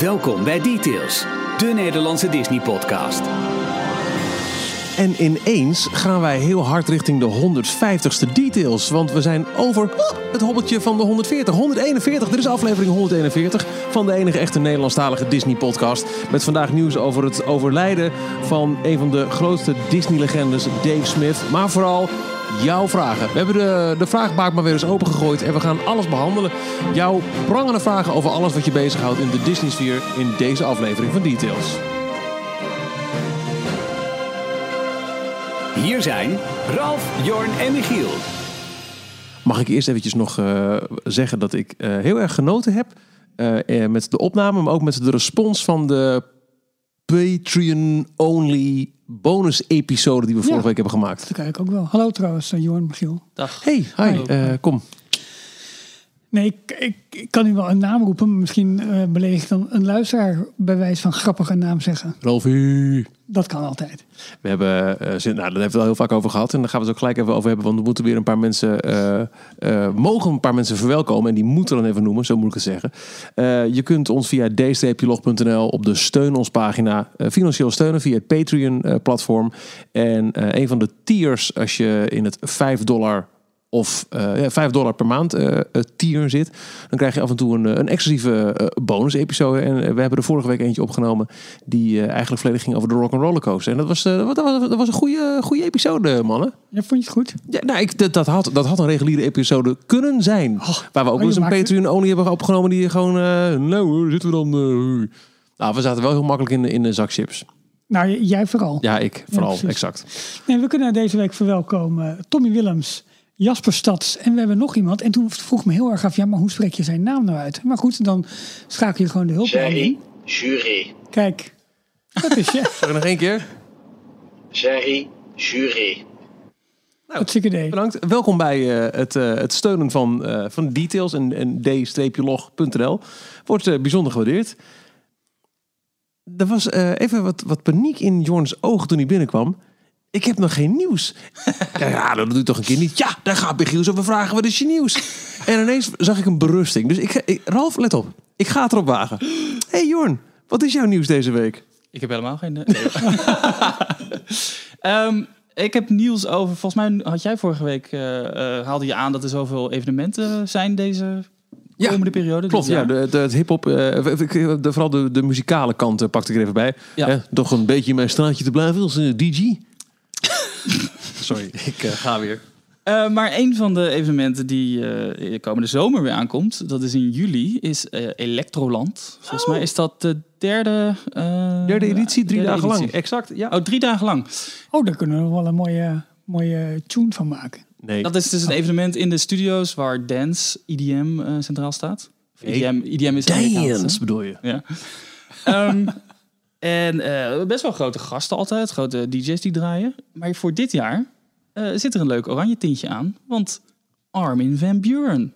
Welkom bij Details, de Nederlandse Disney-podcast. En ineens gaan wij heel hard richting de 150ste details. Want we zijn over het hobbeltje van de 140. 141, dit is aflevering 141 van de enige echte Nederlandstalige Disney-podcast. Met vandaag nieuws over het overlijden van een van de grootste Disney-legendes, Dave Smith. Maar vooral jouw vragen. We hebben de, de vraagbaak maar weer eens opengegooid en we gaan alles behandelen. Jouw prangende vragen over alles wat je bezighoudt in de Disney-sfeer in deze aflevering van Details. Hier zijn Ralf, Jorn en Michiel. Mag ik eerst eventjes nog eh, zeggen dat ik eh, heel erg genoten heb eh, met de opname, maar ook met de respons van de Patreon-only bonus-episode die we vorige Ja. week hebben gemaakt. Dat kijk ik ook wel. Hallo trouwens, eh, Jorn Michiel. Dag. Hey, hi, eh, kom. Nee, ik, ik, ik kan nu wel een naam roepen. maar Misschien eh beleeg ik dan een luisteraar bij wijze van grappige naam zeggen. Rolfie. Dat kan altijd. We hebben, eh, zin- nou, daar hebben we het al heel vaak over gehad. En daar gaan we het ook gelijk even over hebben. Want we moeten weer een paar mensen, eh, eh, mogen een paar mensen verwelkomen. En die moeten we dan even noemen, zo moet ik het zeggen. Eh, je kunt ons via d-log.nl op de steun ons pagina financieel steunen via het Patreon eh, platform. En eh, een van de tiers, als je in het 5 dollar of eh, ja, 5 dollar per maand eh, eh, tier zit, dan krijg je af en toe een, eh, een exclusieve eh, bonus-episode. En eh, we hebben er vorige week eentje opgenomen die eh, eigenlijk volledig ging over de Rock and Roller Coaster. En dat was, eh, dat was, dat was een goede, goede episode, mannen. Ja, vond je het goed? Ja, nou, ik, dat, dat, had, dat had een reguliere episode kunnen zijn. waar we ook oh, eens een maakt- Patreon-only hebben opgenomen die gewoon... eh, nou, hoor, zitten we dan... eh, nou, we zaten wel heel makkelijk in de, in de zak chips. Nou, jij vooral. Ja, ik vooral, exact. Nee, we kunnen deze week verwelkomen Tommy Willems, Jasper Stads en we hebben nog iemand. En toen vroeg ik me heel erg af, ja, maar hoe spreek je zijn naam nou uit? Maar goed, dan schakel je gewoon de hulp aan Jerry, in. jury. Kijk, dat is je. Zeg nog één keer. Jerry, jury. Hartstikke idee. Bedankt. Welkom bij eh, het, eh, het steunen van, eh, van details en, en d-log.nl. Wordt eh, bijzonder gewaardeerd. Er was eh, even wat, wat paniek in Jorns ogen toen hij binnenkwam. Ik heb nog geen nieuws. ja, ja, dat doe ik toch een keer niet. Ja, daar gaat Michiel zo vragen, wat is je nieuws? En ineens zag ik een berusting. Dus ik, Ralf, let op. Ik ga het erop wagen. hey Jorn, wat is jouw nieuws deze week? Ik heb helemaal geen... nee. Ehm, ik heb nieuws over... Volgens mij had jij vorige week... eh, eh, haalde je aan dat er zoveel evenementen zijn deze Ja, komende periode. Klopt, ja. De, de, het hip-hop, eh, de, vooral de, de muzikale kant eh, pakte ik er even bij. Ja. Eh, toch een beetje in mijn straatje te blijven als eh, DJ. Sorry, ik eh, ga weer. Eh, maar een van de evenementen die eh komende zomer weer aankomt... dat is in juli, is eh Electroland. Volgens mij is dat de derde... eh, Derde editie, drie derde dagen lang. Exact, ja. Oh, drie dagen lang. Oh, daar kunnen we wel een mooie, mooie tune van maken. Nee, Dat is dus een evenement in de studio's waar dance, IDM eh, centraal staat. Of. IDM, IDM is dance bedoel je. Ja. Ehm, en eh, best wel grote gasten altijd, grote DJ's die draaien. Maar voor dit jaar eh, zit er een leuk oranje tintje aan. Want Armin van Buren.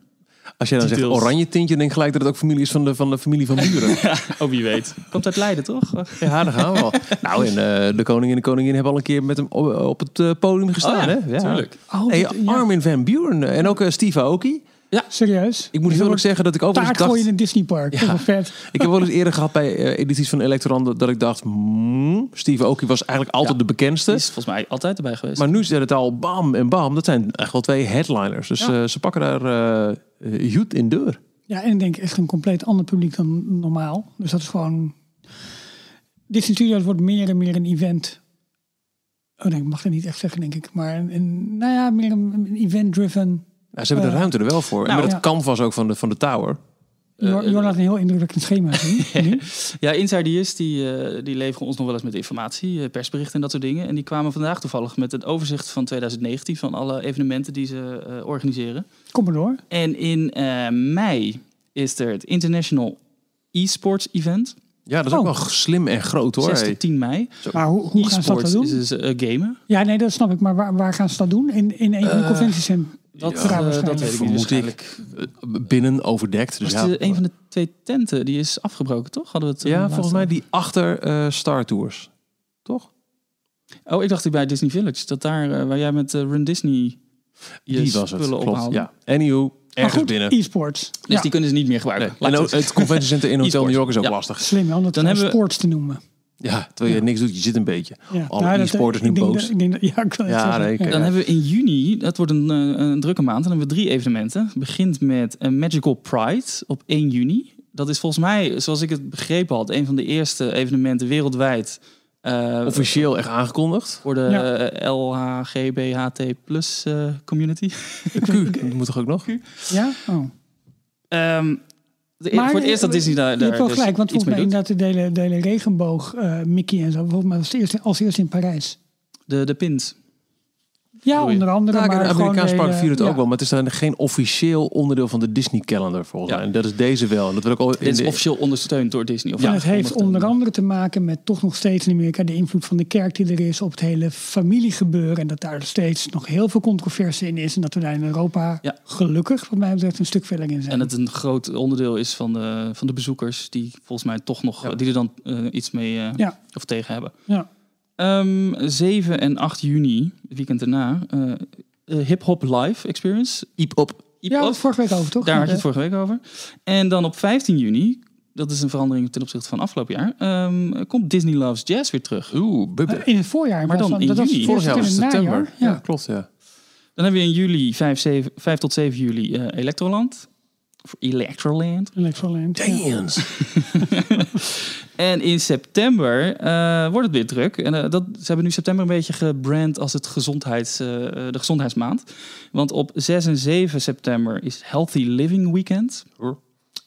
Als jij dan zegt oranje tintje, denk gelijk dat het ook familie is van de, van de familie van Buren. Oh, wie weet. Komt uit Leiden, toch? ja, daar gaan we al. Nou, en eh, de koning en de koningin hebben al een keer met hem op, op het podium gestaan, Oh ja, hè? Ja. tuurlijk. Oh, Hey, ja. Armin van Buren en ook Steve Aoki. Serieus? Ik moet heel eerlijk zeggen dat ik ook wel eens Taart dacht... gooien in een Disneypark. Ja. Dat is wel vet. Ik heb wel eens eerder gehad bij eh, edities van Electroland dat ik dacht, hmm, Steve Aoki was eigenlijk altijd Ja. de bekendste. Die is volgens mij altijd erbij geweest. Maar nu zit het al bam en bam. Dat zijn echt wel twee headliners. Dus Ja. eh, ze pakken daar goed in deur. Ja, en ik denk echt een compleet ander publiek dan normaal. Dus dat is gewoon... Disney Studios wordt meer en meer een event. Oh nee, ik mag dat niet echt zeggen, denk ik. Maar een, een- nou ja, meer een, een event-driven... Ze hebben de Eh, ruimte er wel voor. en nou, met het canvas ook van de, van de tower. Jor Jor laat een heel indrukwekkend schema zien. nu. Ja, Insiders die, eh, die leveren ons nog wel eens met informatie, eh, persberichten en dat soort dingen. En die kwamen vandaag toevallig met het overzicht van 2019 van alle evenementen die ze eh, organiseren. Kom maar door. En in eh, mei is er het International E-sports Event. Ja, dat is ook Oh. wel slim en groot hoor. 6 Hey. tot 10 mei. Maar hoe, hoe gaan ze dat dan is doen? dus eh, gamen. Ja, nee, dat snap ik. Maar waar, waar gaan ze dat doen? In, in een van de Eh, conventiecentrum? Dat, Ja, eh, dat weet ik ik. Waarschijnlijk Eh, Binnen overdekt. Dus was ja, de- een van de twee tenten, die is afgebroken, toch? Hadden we het eh, ja, volgens mij die achter eh, Star Tours. Toch? Oh, ik dacht die bij Disney Village. Dat daar, eh, waar jij met eh, Run Disney je die was het. spullen Klopt. ophaalde. Ja. Anywho, ergens goed, binnen. e-sports. Dus ja, die kunnen ze niet meer gebruiken. En ook het convention center in Hotel. New York is ook Ja. lastig. slim hè, om dat Dan dan hebben we- sports te noemen. Ja, terwijl je niks doet, je zit een beetje. Ja. Alle Nou, e-sporters nu boos. dat- ik denk dat- Ja, ik nee. Dan hebben we in juni, dat wordt een, eh, een drukke maand, dan hebben we drie evenementen. Het begint met een Magical Pride op 1 juni. Dat is volgens mij, zoals ik het begrepen had, een van de eerste evenementen wereldwijd. eh, Officieel echt aangekondigd. voor de Ja. eh, LHGBHT plus eh, community. Q, dat moet toch ook nog? Ja? Oh. Ehm, de, Maar voor het eerst dat Disney daar, Je daar hebt wel dus gelijk, want volgens mij inderdaad de hele, de hele regenboog eh, Mickey en zo. Volgens mij was het eerst, als eerst in Parijs. De, de pins. Ja, onder andere. Ja, maar de Amerikaanse park hele- viert het ook wel, maar het is dan geen officieel onderdeel van de Disney calendar volgens Ja. mij. En dat is deze wel. En dat wil ik al in Dit is de- officieel ondersteund door Disney. Of En ja, het heeft onder andere te maken met toch nog steeds in Amerika de invloed van de kerk die er is op het hele familiegebeuren. En dat daar steeds nog heel veel controverse in is. En dat we daar in Europa Ja. gelukkig, wat mij betreft, een stuk verder in zijn. En het een groot onderdeel is van de, van de bezoekers die volgens mij toch nog, Ja. die er dan eh, iets mee eh, Ja. of tegen hebben. ja. Ehm 7 en 8 juni, het weekend daarna, eh eh, Hip Hop Live Experience. Iep op. Hip ja, Hop. dat vorige week over, toch? Daar had je het vorige week over. En dan op 15 juni, dat is een verandering ten opzichte van afgelopen jaar, ehm, komt Disney Loves Jazz weer terug. Oeh, bubbe. eh, In het voorjaar. Maar dan van- in dat was juni. Vorig jaar was in het het september. Ja, Ja. klopt. Ja. Dan hebben we in juli 5, 7, 5 tot 7 juli eh, Electroland. Electroland. Electroland. Ja. Dance. En in september eh, wordt het weer druk. En eh, dat, ze hebben nu september een beetje gebrand als het gezondheids, eh, de gezondheidsmaand. Want op 6 en 7 september is Healthy Living Weekend.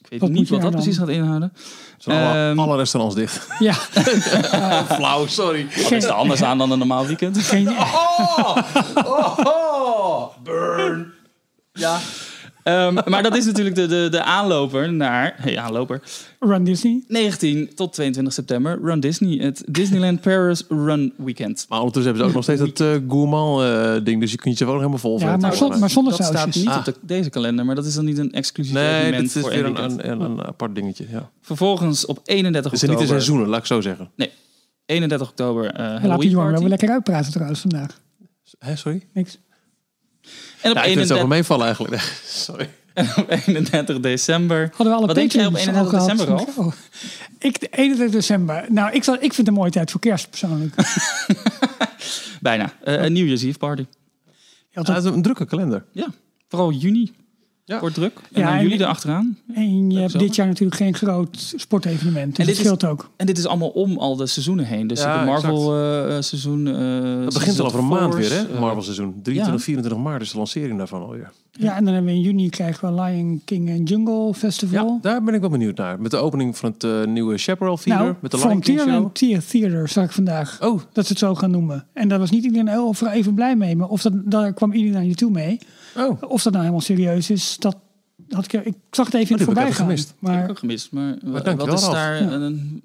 Ik weet niet wat dat precies gaat inhouden. Zijn alle, Ehm, alle restaurants dicht. Ja, Flauw, sorry. Wat is er anders aan dan een normaal weekend? geen, Burn. Ja. Ehm, maar dat is natuurlijk de, de, de aanloper naar... Hey, aanloper. Run Disney. 19 tot 22 september. Run Disney. Het Disneyland Paris Run Weekend. Maar ondertussen hebben ze ook nog steeds dat uh, gourmand eh, ding. Dus je kunt je wel nog helemaal vol Ja, maar, zon- maar zonder Dat staat niet Ah. op de, deze kalender, maar dat is dan niet een exclusief Nee, evenement dat is voor weer een, weekend. een, een, apart dingetje. Ja. Vervolgens op 31 Het zijn niet de oktober... seizoenen, laat ik zo zeggen. 31 oktober eh We laten Halloween wel Party. weer lekker uitpraten trouwens vandaag. Hè, sorry? Niks. En op, Ja, ik vind het 31, over meevallen eigenlijk. Sorry. en op 31 december... Hadden we alle Wat denk jij op Patreons 31 al gehad? december, Oh. Ik, de 31 december. Nou, ik, zal, ik vind het een mooie tijd voor kerst persoonlijk. Bijna. Eh, een New Year's Eve party. Ja, het is een drukke kalender. Ja, vooral juni. Ja. Wordt druk. En Ja, dan en- juli erachteraan. en je hebt dit jaar natuurlijk geen groot sportevenement. Dus En dat dit is- scheelt ook. En dit is allemaal om al de seizoenen heen. Dus Ja, het Marvel eh, eh, seizoen... eh, Het begint al over een maand weer, hè? eh, Marvel seizoen. 23, ja. 24 maart is de lancering daarvan alweer. Ja, en dan hebben we in juni krijgen we Lion King en Jungle Festival. Ja, daar ben ik wel benieuwd naar. Met de opening van het eh, nieuwe Chaparral Theater. nou, met de Lion King Show. Thea- Theater zag ik vandaag. Oh, Dat ze het zo gaan noemen. En daar was niet iedereen heel even blij mee. Maar of dat, daar kwam iedereen naar je toe mee. Oh. Of dat nou helemaal serieus is, dat had ik, ik zag het even Oh, in heb ik voorbij gaan. gemist. heb ik Maar ook gemist. Maar, dankjewel, wat is Ralf. daar Ja. een,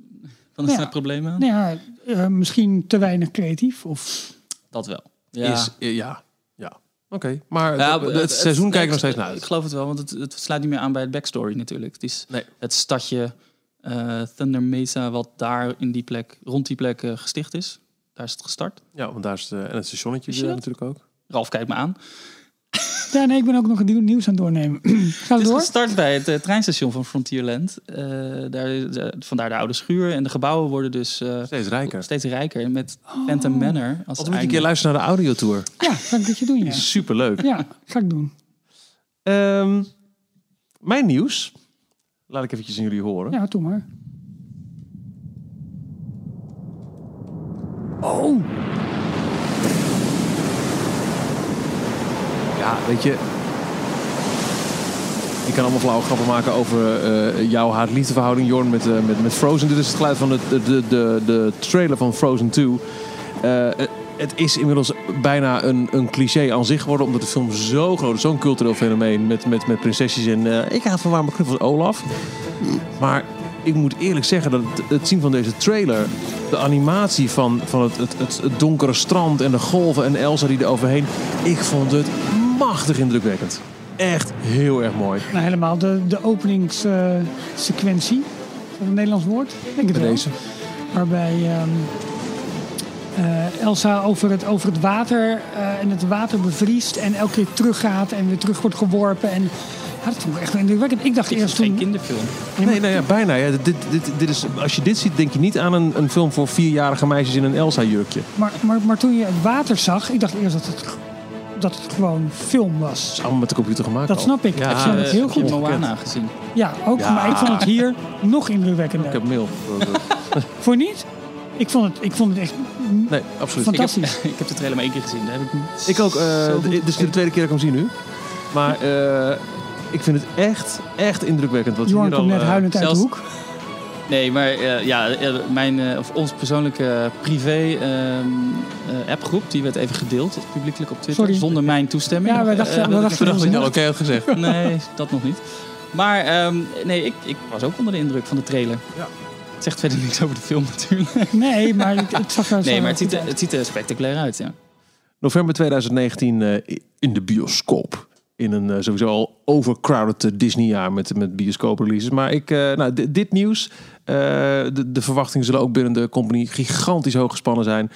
wat is Ja. daar het probleem aan? nou ja, eh, misschien te weinig creatief. Of, Dat wel. Ja. Is, ja. Ja. Oké. Maar Ja, het, het seizoen kijken we nog steeds naar Ik uit. geloof het wel, want het, het sluit niet meer aan bij het backstory natuurlijk. Het is Nee. het stadje eh, Thunder Mesa, wat daar in die plek, rond die plek eh, gesticht is. Daar is het gestart. Ja, want daar is de, en het stationnetje natuurlijk ook. Ralf kijkt me aan. Ja, nee, ik ben ook nog een nieuw- nieuws aan het doornemen. Gaat Het is door? gestart bij het eh, treinstation van Frontierland. Eh, daar, eh, vandaar de oude schuur. En de gebouwen worden dus eh, Steeds rijker. steeds rijker. Met Phantom Manor als Wat moet je een keer luisteren naar de audiotour. Ja, ga ik dat je doen, ja. Superleuk. Ja, ga ik doen. Ehm, mijn nieuws. Laat ik eventjes aan jullie horen. Ja, doe maar. Oh, Ja, weet je. Ik kan allemaal flauwe grappen maken over eh, jouw haat-liefdeverhouding, Jorn, met, eh, met, met Frozen. Dit is het geluid van de, de, de, de, trailer van Frozen 2. Eh, het- is inmiddels bijna een, een cliché aan zich geworden, omdat de film zo groot is, zo'n cultureel fenomeen met, met, met prinsesjes en ik haat van warme knuffels Olaf. Maar ik moet eerlijk zeggen dat het, zien van deze trailer, de animatie van, van het, het, het donkere strand en de golven en Elsa die er overheen, ik vond het machtig indrukwekkend. Echt heel erg mooi. nou helemaal de, de openingssequentie. is dat een Nederlands woord? Ik denk het Bij wel. deze. Waarbij ehm, eh, Elsa over het, over het water eh, en het water bevriest en elke keer teruggaat en weer terug wordt geworpen. En Ja, dat vond ik echt indrukwekkend. Ik dacht Ik eerst toen... geen kinderfilm. Nee, nou ja, bijna. Ja. Dit, dit, dit is, als je dit ziet, denk je niet aan een, een film voor vierjarige meisjes in een Elsa-jurkje. Maar, maar, maar toen je het water zag, ik dacht eerst dat het, dat het gewoon film Het was. is allemaal met de computer gemaakt. Dat al. snap ik. Ja, ik Eh, het heel heb je goed. Moana gezien. Ja, ook. Ja. Maar ik vond het hier nog indrukwekkender. Ik heb mail. Voor niet? Ik vond het, ik vond het echt Nee, absoluut. Ik heb, fantastisch. ik heb de trailer maar één keer gezien. Daar heb ik niet Ik ook. eh, goed dit is de tweede keer dat ik hem zie nu. Maar eh, ik vind het echt, echt indrukwekkend. Wat Johan hier komt al, net eh, huilend uit de zelfs- hoek. Nee, maar eh, ja, eh, mijn, eh, of ons persoonlijke privé ehm, eh, appgroep, die werd even gedeeld, publiekelijk op Twitter, Sorry. zonder mijn toestemming. Ja, wij dachten- ik dachten Ik dat je al oké had gezegd. Nee, dat nog niet. Maar ehm, nee, ik, ik was ook onder de indruk van de trailer. Ja. Het zegt verder niks over de film natuurlijk. Nee, maar het, het zag er Nee, zo maar het ziet, er, uit. het ziet er spectaculair uit, ja. November 2019 eh, in de bioscoop. In een eh, sowieso al overcrowded eh, Disney-jaar met, met bioscoop-releases. Maar ik, eh, nou, di- dit nieuws. de, de verwachtingen zullen ook binnen de company gigantisch hoog gespannen zijn.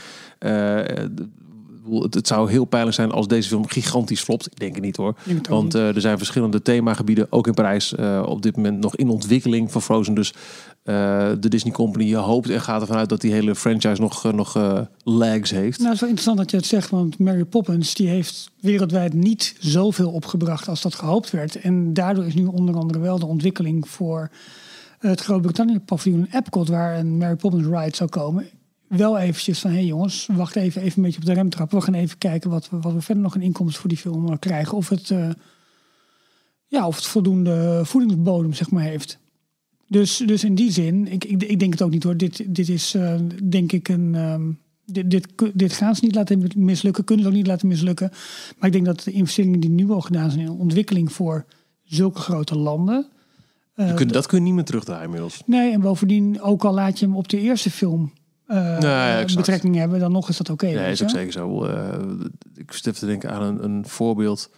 Het, het zou heel pijnlijk zijn als deze film gigantisch flopt. Ik denk het niet hoor. Het Want er zijn verschillende themagebieden, ook in Parijs, op dit moment nog in ontwikkeling van Frozen. Dus de Disney Company hoopt en gaat ervan uit dat die hele franchise nog, eh, nog eh, legs heeft. Nou, het is wel interessant dat je het zegt, want Mary Poppins die heeft wereldwijd niet zoveel opgebracht als dat gehoopt werd. En daardoor is nu onder andere wel de ontwikkeling voor het Groot-Brittannië paviljoen Epcot, waar een Mary Poppins ride zou komen. Wel eventjes van, hé hey jongens, wacht even, even een beetje op de rem trappen. We gaan even kijken wat we, wat we verder nog in inkomsten voor die film eh, krijgen. Of het, eh, ja, of het voldoende voedingsbodem, zeg maar, heeft. Dus, dus in die zin, ik, ik, ik denk het ook niet hoor. Dit, dit is eh, denk ik een. ehm, dit, dit, dit gaan ze niet laten mislukken, kunnen ze ook niet laten mislukken. Maar ik denk dat de investeringen die nu al gedaan zijn in ontwikkeling voor zulke grote landen. eh, kunt, dat kun je niet meer terugdraaien inmiddels. Nee, en bovendien, ook al laat je hem op de eerste film eh, betrekking hebben, dan nog is dat oké. Nee, weet is ook zeker zo. Ik zit even te denken aan een, een voorbeeld.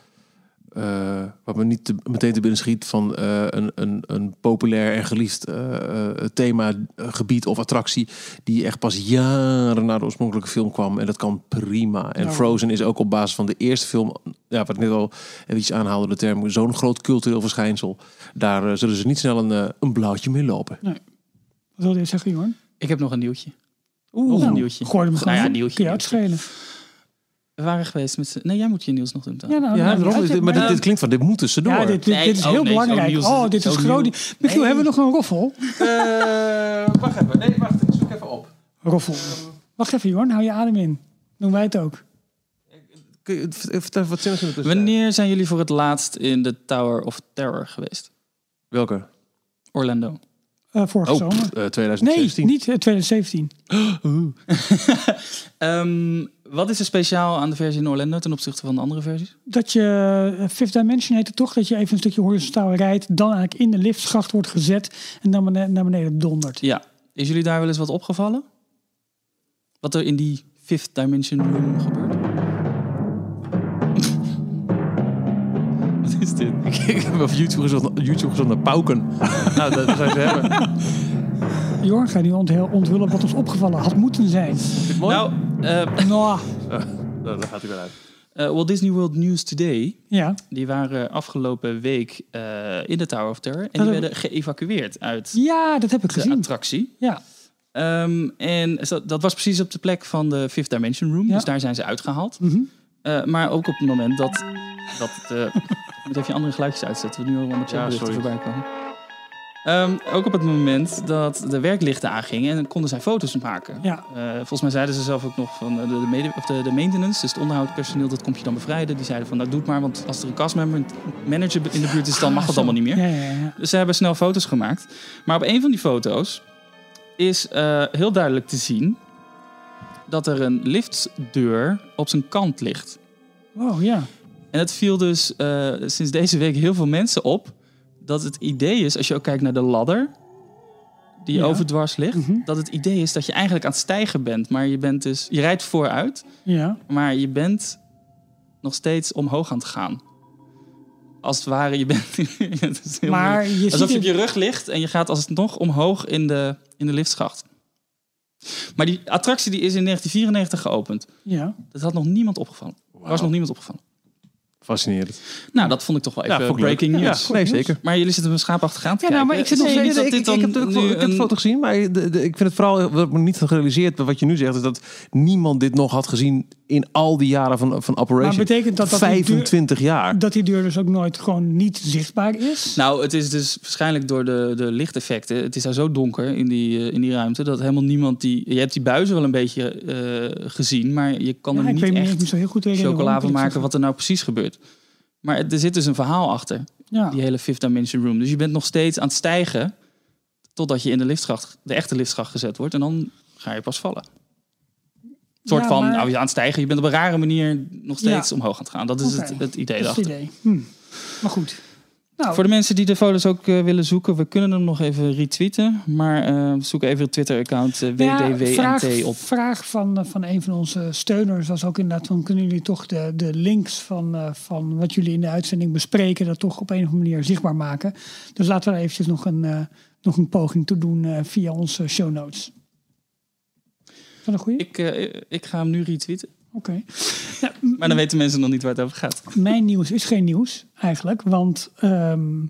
Eh wat me niet te- meteen te binnen schiet van eh, een, een, een populair en geliefd eh, eh, thema, gebied of attractie. Die echt pas jaren na de oorspronkelijke film kwam. En dat kan prima. En Ja. Frozen is ook op basis van de eerste film, ja, wat ik net al eventjes aanhaalde, de term, zo'n groot cultureel verschijnsel. Daar zullen ze niet snel een, een blauwtje mee lopen. Wat wil je zeggen, Jorn? Ik heb nog een nieuwtje. Oeh, Nog een nieuwtje. Gooi hem gewoon Nou ja, nieuwtje, Kun je uitschelen. We waren geweest met z'n... Nee, jij moet je nieuws nog doen. dan. Ja, nou, Ja, nou, daarom, dit- maar dit, klinkt van, dit moeten ze door. Ja, dit, dit, is oh, heel nee, belangrijk. oh, dit is groot. Michiel, Nee. hebben we nog een roffel? Eh, wacht even. Nee, wacht. Ik zoek even op. Roffel. Wacht even, Jorn. Hou je adem in. Doen wij het ook. Kun je vertel wat zinnigs in de tussentijd? Wanneer zijn jullie voor het laatst in de Tower of Terror geweest? Welke? Orlando. Eh, vorige Oh, zomer. pff, eh, Nee, 2016. niet eh, 2017. Ehm, wat is er speciaal aan de versie in Orlando ten opzichte van de andere versies? Dat je, eh, Fifth Dimension heet het toch, dat je even een stukje horizontaal rijdt, dan eigenlijk in de liftschacht wordt gezet en dan beneden, naar beneden dondert. Ja. Is jullie daar wel eens wat opgevallen? Wat er in die Fifth Dimension Room gebeurt? wat is dit? Ik heb op YouTube gezocht, YouTube gezocht naar pauken. nou, dat zou je hebben. Nu onthul- onthullen wat ons opgevallen had moeten zijn. Mooi? Nou, eh, Nou, Nou, daar gaat hij weer uit. eh, Walt Disney World News Today, ja. die waren afgelopen week eh, in de Tower of Terror. En Dat die werden geëvacueerd uit ja, dat heb ik de gezien. attractie. Ja. Ehm, en dat, dat was precies op de plek van de Fifth Dimension Room. Ja. Dus daar zijn ze uitgehaald. Eh, maar ook op het moment dat... dat de, ik moet even je andere geluidjes uitzetten. We nu al met Ja, chatberichten sorry. voorbij komen. Ehm, ook op het moment dat de werklichten aangingen... en konden zij foto's maken. Ja. Eh, volgens mij zeiden ze zelf ook nog van eh, de, de, mede, of de, de maintenance, dus het onderhoudpersoneel, dat komt je dan bevrijden. Die zeiden van, nou doe het maar, want als er een manager in de buurt is, dan mag dat allemaal niet meer. Ja, ja, ja. Dus ze hebben snel foto's gemaakt. Maar op een van die foto's is eh, heel duidelijk te zien dat er een liftdeur op zijn kant ligt. Wow, ja. En het viel dus sinds deze week heel veel mensen op dat het idee is, als je ook kijkt naar de ladder die Ja. overdwars ligt, Mhm. dat het idee is dat je eigenlijk aan het stijgen bent, maar je bent dus je rijdt vooruit, Ja. maar je bent nog steeds omhoog aan het gaan. Als het ware, je bent. het is heel Maar moeilijk. je Alsof je op je rug ligt en je gaat alsnog omhoog in de, in de liftschacht. Maar die attractie die is in 1994 geopend. Ja. Dat had nog niemand opgevallen. Er was nog niemand opgevallen. Fascinerend. Nou, dat vond ik toch wel even Ja, leuk. breaking news. Ja, nee, zeker. Maar jullie zitten me schaapachtig aan te Ja, nou, kijken. maar ik zit nog steeds- dat dit dan ik, heb de, nu ik heb de een- foto gezien, maar de, de- ik vind het vooral wat ik me niet gerealiseerd wat je nu zegt, is dat niemand dit nog had gezien in al die jaren van, van Operation. Maar betekent dat dat die duur- 25 jaar. Dat die deur dus ook nooit gewoon niet zichtbaar is. Nou, het is dus waarschijnlijk door de, de lichteffecten. Het is daar zo donker in die, eh, in die ruimte dat helemaal niemand die. Je hebt die buizen wel een beetje eh, gezien, maar je kan Ja, er ik niet echt niet zo heel goed chocola van maken wat er nou precies gebeurt. Maar er zit dus een verhaal achter, Ja. die hele Fifth Dimension Room. Dus je bent nog steeds aan het stijgen totdat je in de liftschacht, de echte liftschacht gezet wordt. En dan ga je pas vallen. Een soort Ja, van, maar- nou, je aan het stijgen. Je bent op een rare manier nog steeds Ja. omhoog aan het gaan. Dat is het, het idee Dat is het daarachter. idee. Hm. Maar goed. Nou, Voor de mensen die de foto's ook eh, willen zoeken, we kunnen hem nog even retweeten. Maar eh, zoek even het Twitter-account eh, Ja, WDWNT vraag, op. vraag van, eh, van een van onze steuners was ook inderdaad van kunnen jullie toch de, de links van, eh, van wat jullie in de uitzending bespreken, dat toch op een of andere manier zichtbaar maken. Dus laten we daar eventjes nog een, eh, nog een poging toe doen eh, via onze show notes. Is dat een goeie? Ik, eh, ik ga hem nu retweeten. Oké. Maar dan weten mensen nog niet waar het over gaat. Mijn nieuws is geen nieuws eigenlijk, want ehm,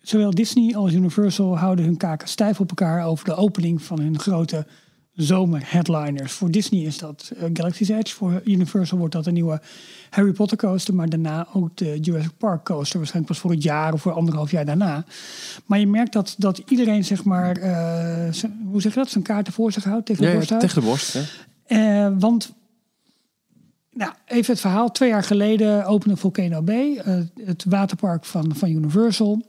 zowel Disney als Universal houden hun kaken stijf op elkaar over de opening van hun grote zomerheadliners. Voor Disney is dat eh, Galaxy's Edge, voor Universal wordt dat een nieuwe Harry Potter coaster, maar daarna ook de Jurassic Park coaster, waarschijnlijk pas voor het jaar of voor anderhalf jaar daarna. Maar je merkt dat, dat iedereen zeg maar, eh, hoe zeg je dat, zijn kaarten voor zich houdt, tegen de Ja, ja, borst houdt. tegen de borst. hè. Eh, want, nou, even het verhaal. Twee jaar geleden opende Volcano Bay, eh, het waterpark van, van Universal.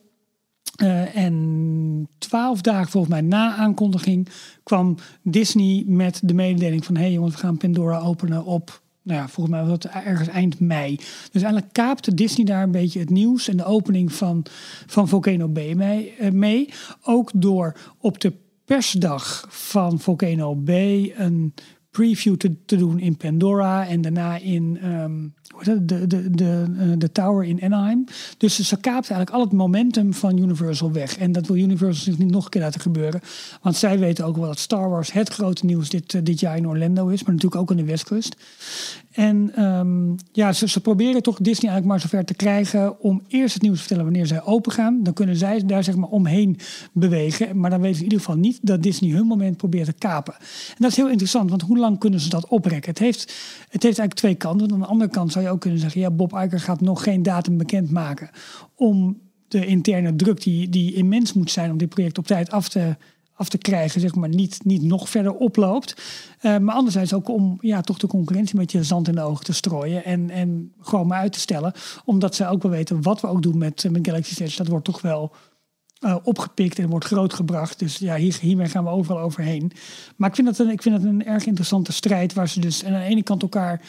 Eh, en twaalf dagen volgens mij na aankondiging kwam Disney met de mededeling van... hé hey jongens, we gaan Pandora openen op... Nou ja, volgens mij was het ergens eind mei. Dus eigenlijk kaapte Disney daar een beetje het nieuws en de opening van, van Volcano Bay mee, eh, mee. Ook door op de persdag van Volcano Bay een preview te, te doen in Pandora en daarna in ehm? De, de, de, eh, de Tower in Anaheim. Dus ze kaapte eigenlijk al het momentum van Universal weg. En dat wil Universal zich niet nog een keer laten gebeuren. Want zij weten ook wel dat Star Wars het grote nieuws dit, eh, dit jaar in Orlando is, maar natuurlijk ook aan de Westkust. En ehm, ja, ze, proberen toch Disney eigenlijk maar zover te krijgen om eerst het nieuws te vertellen wanneer zij open gaan. Dan kunnen zij daar zeg maar omheen bewegen. Maar dan weten ze in ieder geval niet dat Disney hun moment probeert te kapen. En dat is heel interessant, want hoe lang kunnen ze dat oprekken? Het heeft, het heeft eigenlijk twee kanten. Want aan de andere kant zou je ook kunnen zeggen, ja, Bob Iger gaat nog geen datum bekendmaken om de interne druk die, die immens moet zijn om dit project op tijd af te, af te krijgen, zeg maar, niet, niet nog verder oploopt. Eh, maar anderzijds ook om ja, toch de concurrentie met je zand in de ogen te strooien en, en gewoon maar uit te stellen. Omdat zij ook wel weten wat we ook doen met, met Galaxy Edge. Dat wordt toch wel eh, opgepikt en wordt grootgebracht. Dus ja, hier, hiermee gaan we overal overheen. Maar ik vind dat een, ik vind dat een erg interessante strijd waar ze dus aan de ene kant elkaar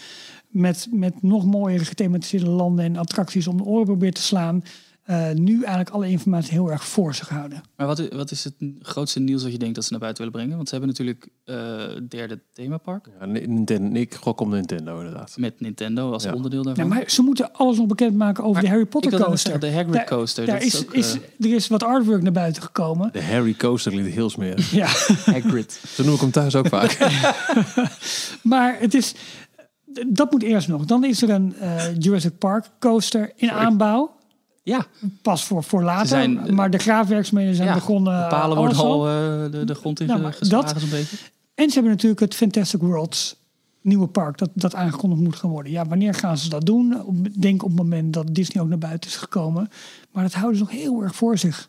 met, met nog mooiere gethematiseerde landen en attracties om de oren probeert te slaan. Eh, nu eigenlijk alle informatie heel erg voor zich houden. Maar wat, wat is het grootste nieuws dat je denkt dat ze naar buiten willen brengen? Want ze hebben natuurlijk eh, het derde themapark Ja, Nintendo, ik gok om Nintendo inderdaad. met Nintendo als Ja. onderdeel daarvan. Ja, maar ze moeten alles nog bekendmaken over Maar de Harry Potter coaster. zeggen, de Hagrid coaster, Daar is is, ook, is, eh, er is wat artwork naar buiten gekomen. De Harry Coaster klinkt heel smerig. Ja, Hagrid. Zo noem ik hem thuis ook vaak. maar het is, dat moet eerst nog. Dan is er een eh, Jurassic Park coaster in aanbouw. Ja, Pas voor, voor later. Zijn, maar de graafwerkzaamheden zijn ja begonnen. de palen worden al. eh, de, de grond in Nou, geslagen dat- zo'n beetje. En ze hebben natuurlijk het Fantastic Worlds nieuwe park dat, dat aangekondigd moet gaan worden. Ja, wanneer gaan ze dat doen? Denk op het moment dat Disney ook naar buiten is gekomen. Maar dat houden ze nog heel erg voor zich.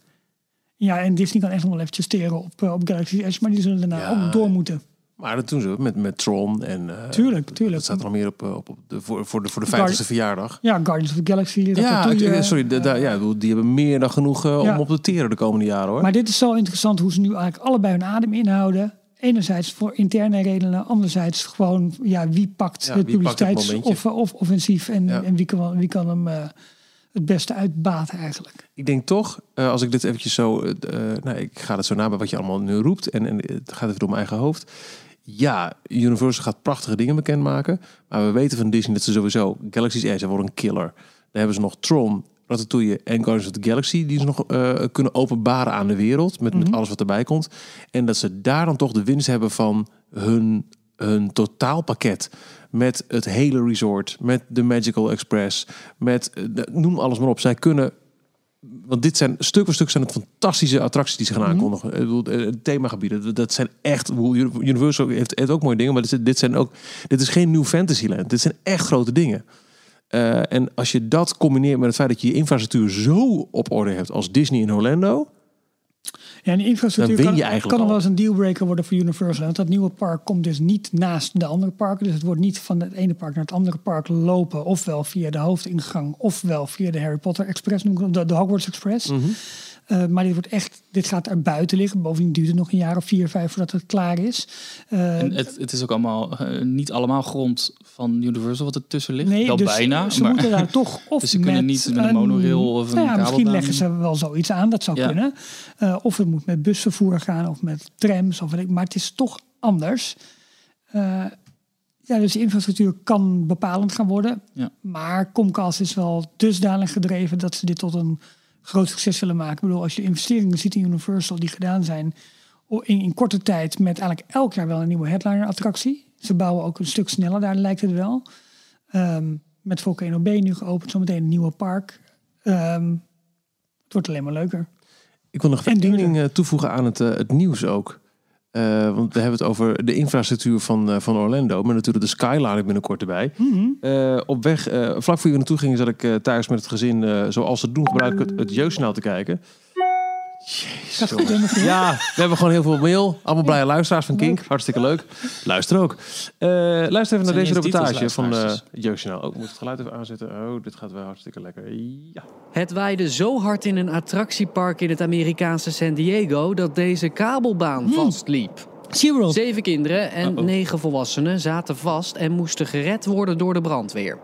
Ja, en Disney kan echt nog wel eventjes steren op, eh, op Galaxy Edge. Maar die zullen daarna Ja. ook door moeten. Maar dat doen ze met, met Tron en... eh, Tuurlijk, tuurlijk. Dat staat er nog meer op, eh, op, op de, voor, voor de, voor de Guardi- 50ste verjaardag. Ja, Guardians of the Galaxy. Ja, Ratatouille, eh, sorry, de, de- ja, die hebben meer dan genoeg Ja. om op te teren de komende jaren hoor. Maar dit is zo interessant hoe ze nu eigenlijk allebei hun adem inhouden. Enerzijds voor interne redenen, anderzijds gewoon ja, wie pakt Ja, het wie pakt het publiciteits- momentje? of, of offensief en, en wie, kan, wie kan hem het beste uitbaten eigenlijk. Ik denk toch, eh, als ik dit eventjes zo... eh, eh, nou, ik ga het zo na bij wat je allemaal nu roept. En, en het gaat even door mijn eigen hoofd. Ja, Universal gaat prachtige dingen bekendmaken. Maar we weten van Disney dat ze sowieso... Galaxy's Edge, wordt een killer. Dan hebben ze nog Tron, Ratatouille en Guardians of the Galaxy... die ze nog kunnen openbaren aan de wereld. Met, met alles wat erbij komt. En dat ze daar dan toch de winst hebben van hun... een totaalpakket met het hele resort, met de Magical Express, met eh, de- noem alles maar op. Zij kunnen, want dit zijn stuk voor stuk zijn het fantastische attracties die ze gaan aankondigen. Ik bedoel, eh, themagebieden, dat- zijn echt. Universal heeft, heeft ook mooie dingen, maar dit, zijn- dit zijn ook. Dit is geen nieuw Fantasyland. Dit zijn echt grote dingen. Eh, en als je dat combineert met het feit dat je je infrastructuur zo op orde hebt als Disney in Orlando. Ja, en die infrastructuur kan, kan nog wel eens een dealbreaker worden voor Universal. Want dat nieuwe park komt dus niet naast de andere parken. Dus het wordt niet van het ene park naar het andere park lopen. Ofwel via de hoofdingang, ofwel via de Harry Potter Express, noem ik het, de, de Hogwarts Express. Mhm. Eh, maar dit, wordt echt, dit gaat er buiten liggen. Bovendien duurt het nog een jaar of vier, vijf voordat het klaar is. Eh, En het, het is ook allemaal, eh, niet allemaal grond van Universal wat er tussen ligt. Nee, wel dus bijna. Ze maar, moeten daar toch of Dus ze kunnen met niet met een monorail of een nou ja, Misschien leggen ze wel zoiets aan, dat zou Ja. kunnen. Of het moet met busvervoer gaan of met trams. Of ik, maar het is toch anders. Ja, dus de infrastructuur kan bepalend gaan worden. Ja. Maar Comcast is wel dusdanig gedreven dat ze dit tot een groot succes willen maken. Ik bedoel, als je de investeringen ziet in Universal die gedaan zijn in, in korte tijd met eigenlijk elk jaar wel een nieuwe headliner attractie. Ze bouwen ook een stuk sneller, daar lijkt het wel. Ehm, met Volcano Bay nu geopend, zometeen een nieuwe park. Ehm, het wordt alleen maar leuker. Ik wil nog één ding eh, toevoegen aan het, eh, het nieuws ook. Eh, want we hebben het over de infrastructuur van, eh, van Orlando. Maar natuurlijk de Skyline binnenkort erbij. Eh, op weg, vlak voor je naartoe ging, zat ik thuis met het gezin, zoals ze het doen, gebruik ik het, het jeugdjournaal te kijken. Mevrouw? Ja, we hebben gewoon heel veel mail. Allemaal blije luisteraars van Kink. Hartstikke leuk. Luister ook. Eh, luister even naar deze reportage van eh luisteraars. het jeugdjournaal. Oh, ik moet het geluid even aanzetten. Oh, dit gaat wel hartstikke lekker. Ja. Het waaide zo hard in een attractiepark in het Amerikaanse San Diego dat deze kabelbaan vastliep. SeaWorld. Zeven kinderen en negen volwassenen zaten vast en moesten gered worden door de brandweer.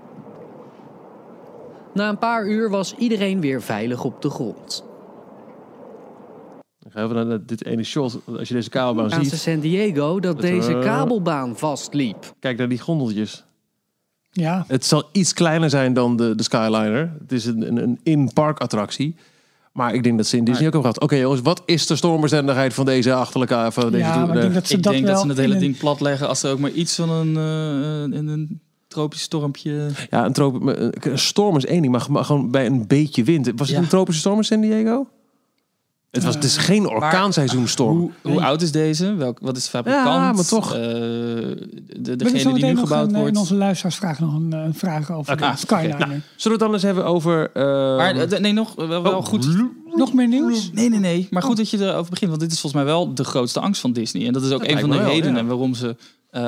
Na een paar uur was iedereen weer veilig op de grond. Dan gaan we naar dit ene shot. Als je deze kabelbaan ziet, San Diego dat Het, deze eh, kabelbaan vastliep. kijk naar die gondeltjes. Ja, Het zal iets kleiner zijn dan de, de Skyliner. Het is een, een, een in-park attractie. Maar ik denk dat ze in Disney ook hebben gehad. Oké jongens, wat is de stormbestendigheid van deze achterlijke... Van deze ja maar ik denk dat ze ik dat denk dat ze het hele ding plat leggen als er ook maar iets van een, eh, een, een tropisch stormpje... Ja, een, storm is één ding, maar, maar gewoon bij een beetje wind. Was het Ja. een tropische storm in San Diego? Het, was, het is geen orkaanseizoenstorm. Hoe, hoe oud is deze? Welk, wat is de fabrikant? Ja, maar toch. Eh, de, degene die nu nog gebouwd een, eh, wordt. in onze luisteraarsvraag nog een eh, vraag over Oké, de oké. Skyliner. Zullen we het dan eens hebben over... eh, Maar eh, nee, nog wel, wel oh, goed. Nog meer nieuws? Nee, nee, nee. Maar goed dat je erover begint. Want dit is volgens mij wel de grootste angst van Disney. En dat is ook Dat een van de wel, redenen ja. waarom ze... eh,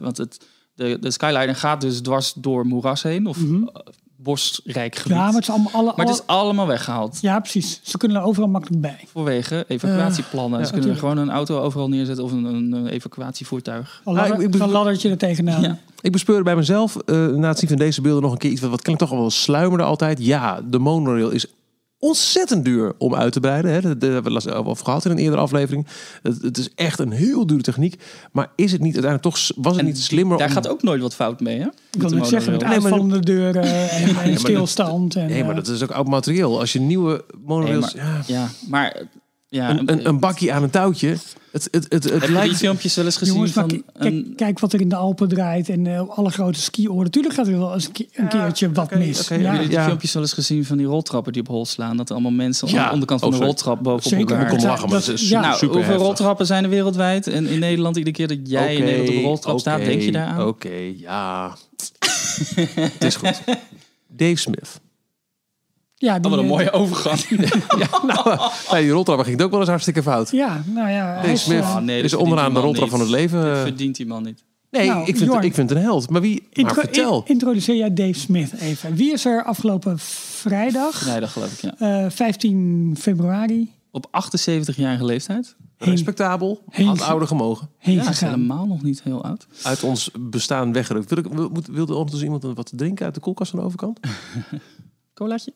want het, de, de Skyliner gaat dus dwars door moeras heen. Of Mhm. eh, bosrijk gebied. Ja, maar het is allemaal... Alle, Maar het is alle- allemaal weggehaald. Ja, precies. Ze kunnen er overal makkelijk bij. Voorwege evacuatieplannen. ja, ze kunnen er gewoon een auto overal neerzetten. Of een, een eh, evacuatievoertuig. Een ladder, ik- ik- een laddertje er tegenaan. Ja. Ik bespeurde bij mezelf, eh, na het zien van deze beelden, nog een keer iets wat, wat klinkt toch al wel sluimerde altijd. Ja, de monorail is ontzettend duur om uit te breiden. Hè. Dat, hebben we het over gehad in een eerdere aflevering. Het, het is echt een heel dure techniek. Maar is het niet uiteindelijk toch, was het niet slimmer Daar om... gaat ook nooit wat fout mee, hè? Ik wil net zeggen, met uitvallende deuren en, stilstand. En, Nee, maar eh, dat is ook oud materieel. Als je nieuwe monorails... Nee, ja, Ja, maar... eh, Ja, een, een, een bakje aan een touwtje. Het, het, het, het Heb je lijkt... die filmpjes wel eens gezien Jongens, van... kijk, een- kijk wat er in de Alpen draait en eh, alle grote skioorden. Natuurlijk gaat er wel eens een, ke- een keertje wat mis. oké, ja. Hebben jullie die Ja. filmpjes wel eens gezien van die roltrappen die op hol slaan? Dat er allemaal mensen Ja. aan de onderkant van Oh, de sorry. roltrap bovenop Zeker. elkaar... Ik kom Dat- lachen, maar dat- is ja. super Nou, hoeveel heftig. roltrappen zijn er wereldwijd? En in Nederland, iedere keer dat jij in Oké, Nederland op een roltrap staat, denk je daaraan? Oké, ja. het is goed. Dave Smith. Ja, die, Oh, wat een eh, mooie overgang. Ja, nou, bij die roltrappen ging het ook wel eens hartstikke fout. Ja, nou ja. hij is, Smith eh, Ah, nee, is verdient onderaan die de man roltrap van niet. het leven. Dat verdient die man niet. Nee, Nou, ik, vind, Jorn. ik vind het een held. Maar wie? Maar intro- vertel. in- introduceer jij Dave Smith even. Wie is er afgelopen vrijdag, Nee, dat geloof ik, ja. eh, 15 februari, Op 78-jarige leeftijd. Respectabel. Heen- Had ouder gemogen. heen Ja, is helemaal nog niet heel oud. Uit ons bestaan weggerukt. Wil ik, wilde ondertussen iemand wat te drinken uit de koelkast aan de overkant? Colaatje.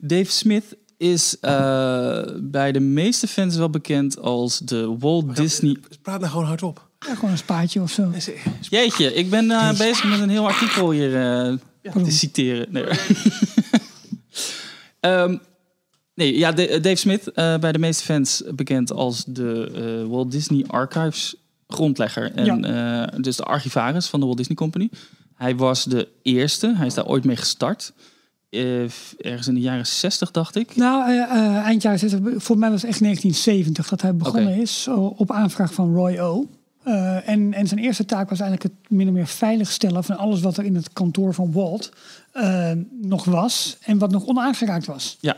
Dave Smith is eh, bij de meeste fans wel bekend als de Walt Disney... Praat nou gewoon hardop. Ja, gewoon een spaatje of zo. Jeetje, ik ben eh, bezig met een heel artikel hier eh, te citeren. Nee. Ehm, nee, ja, Dave Smith, eh, bij de meeste fans bekend als de eh, Walt Disney Archives grondlegger en eh, dus de archivaris van de Walt Disney Company. Hij was de eerste. Hij is daar ooit mee gestart. Eh, ergens in de jaren 60, dacht ik. Nou, eh, eh, eind jaren 60, volgens mij was het echt 1970 dat hij begonnen is. op aanvraag van Roy O. En, en zijn eerste taak was eigenlijk het min of meer veiligstellen van alles wat er in het kantoor van Walt nog was. En wat nog onaangeraakt was. Ja.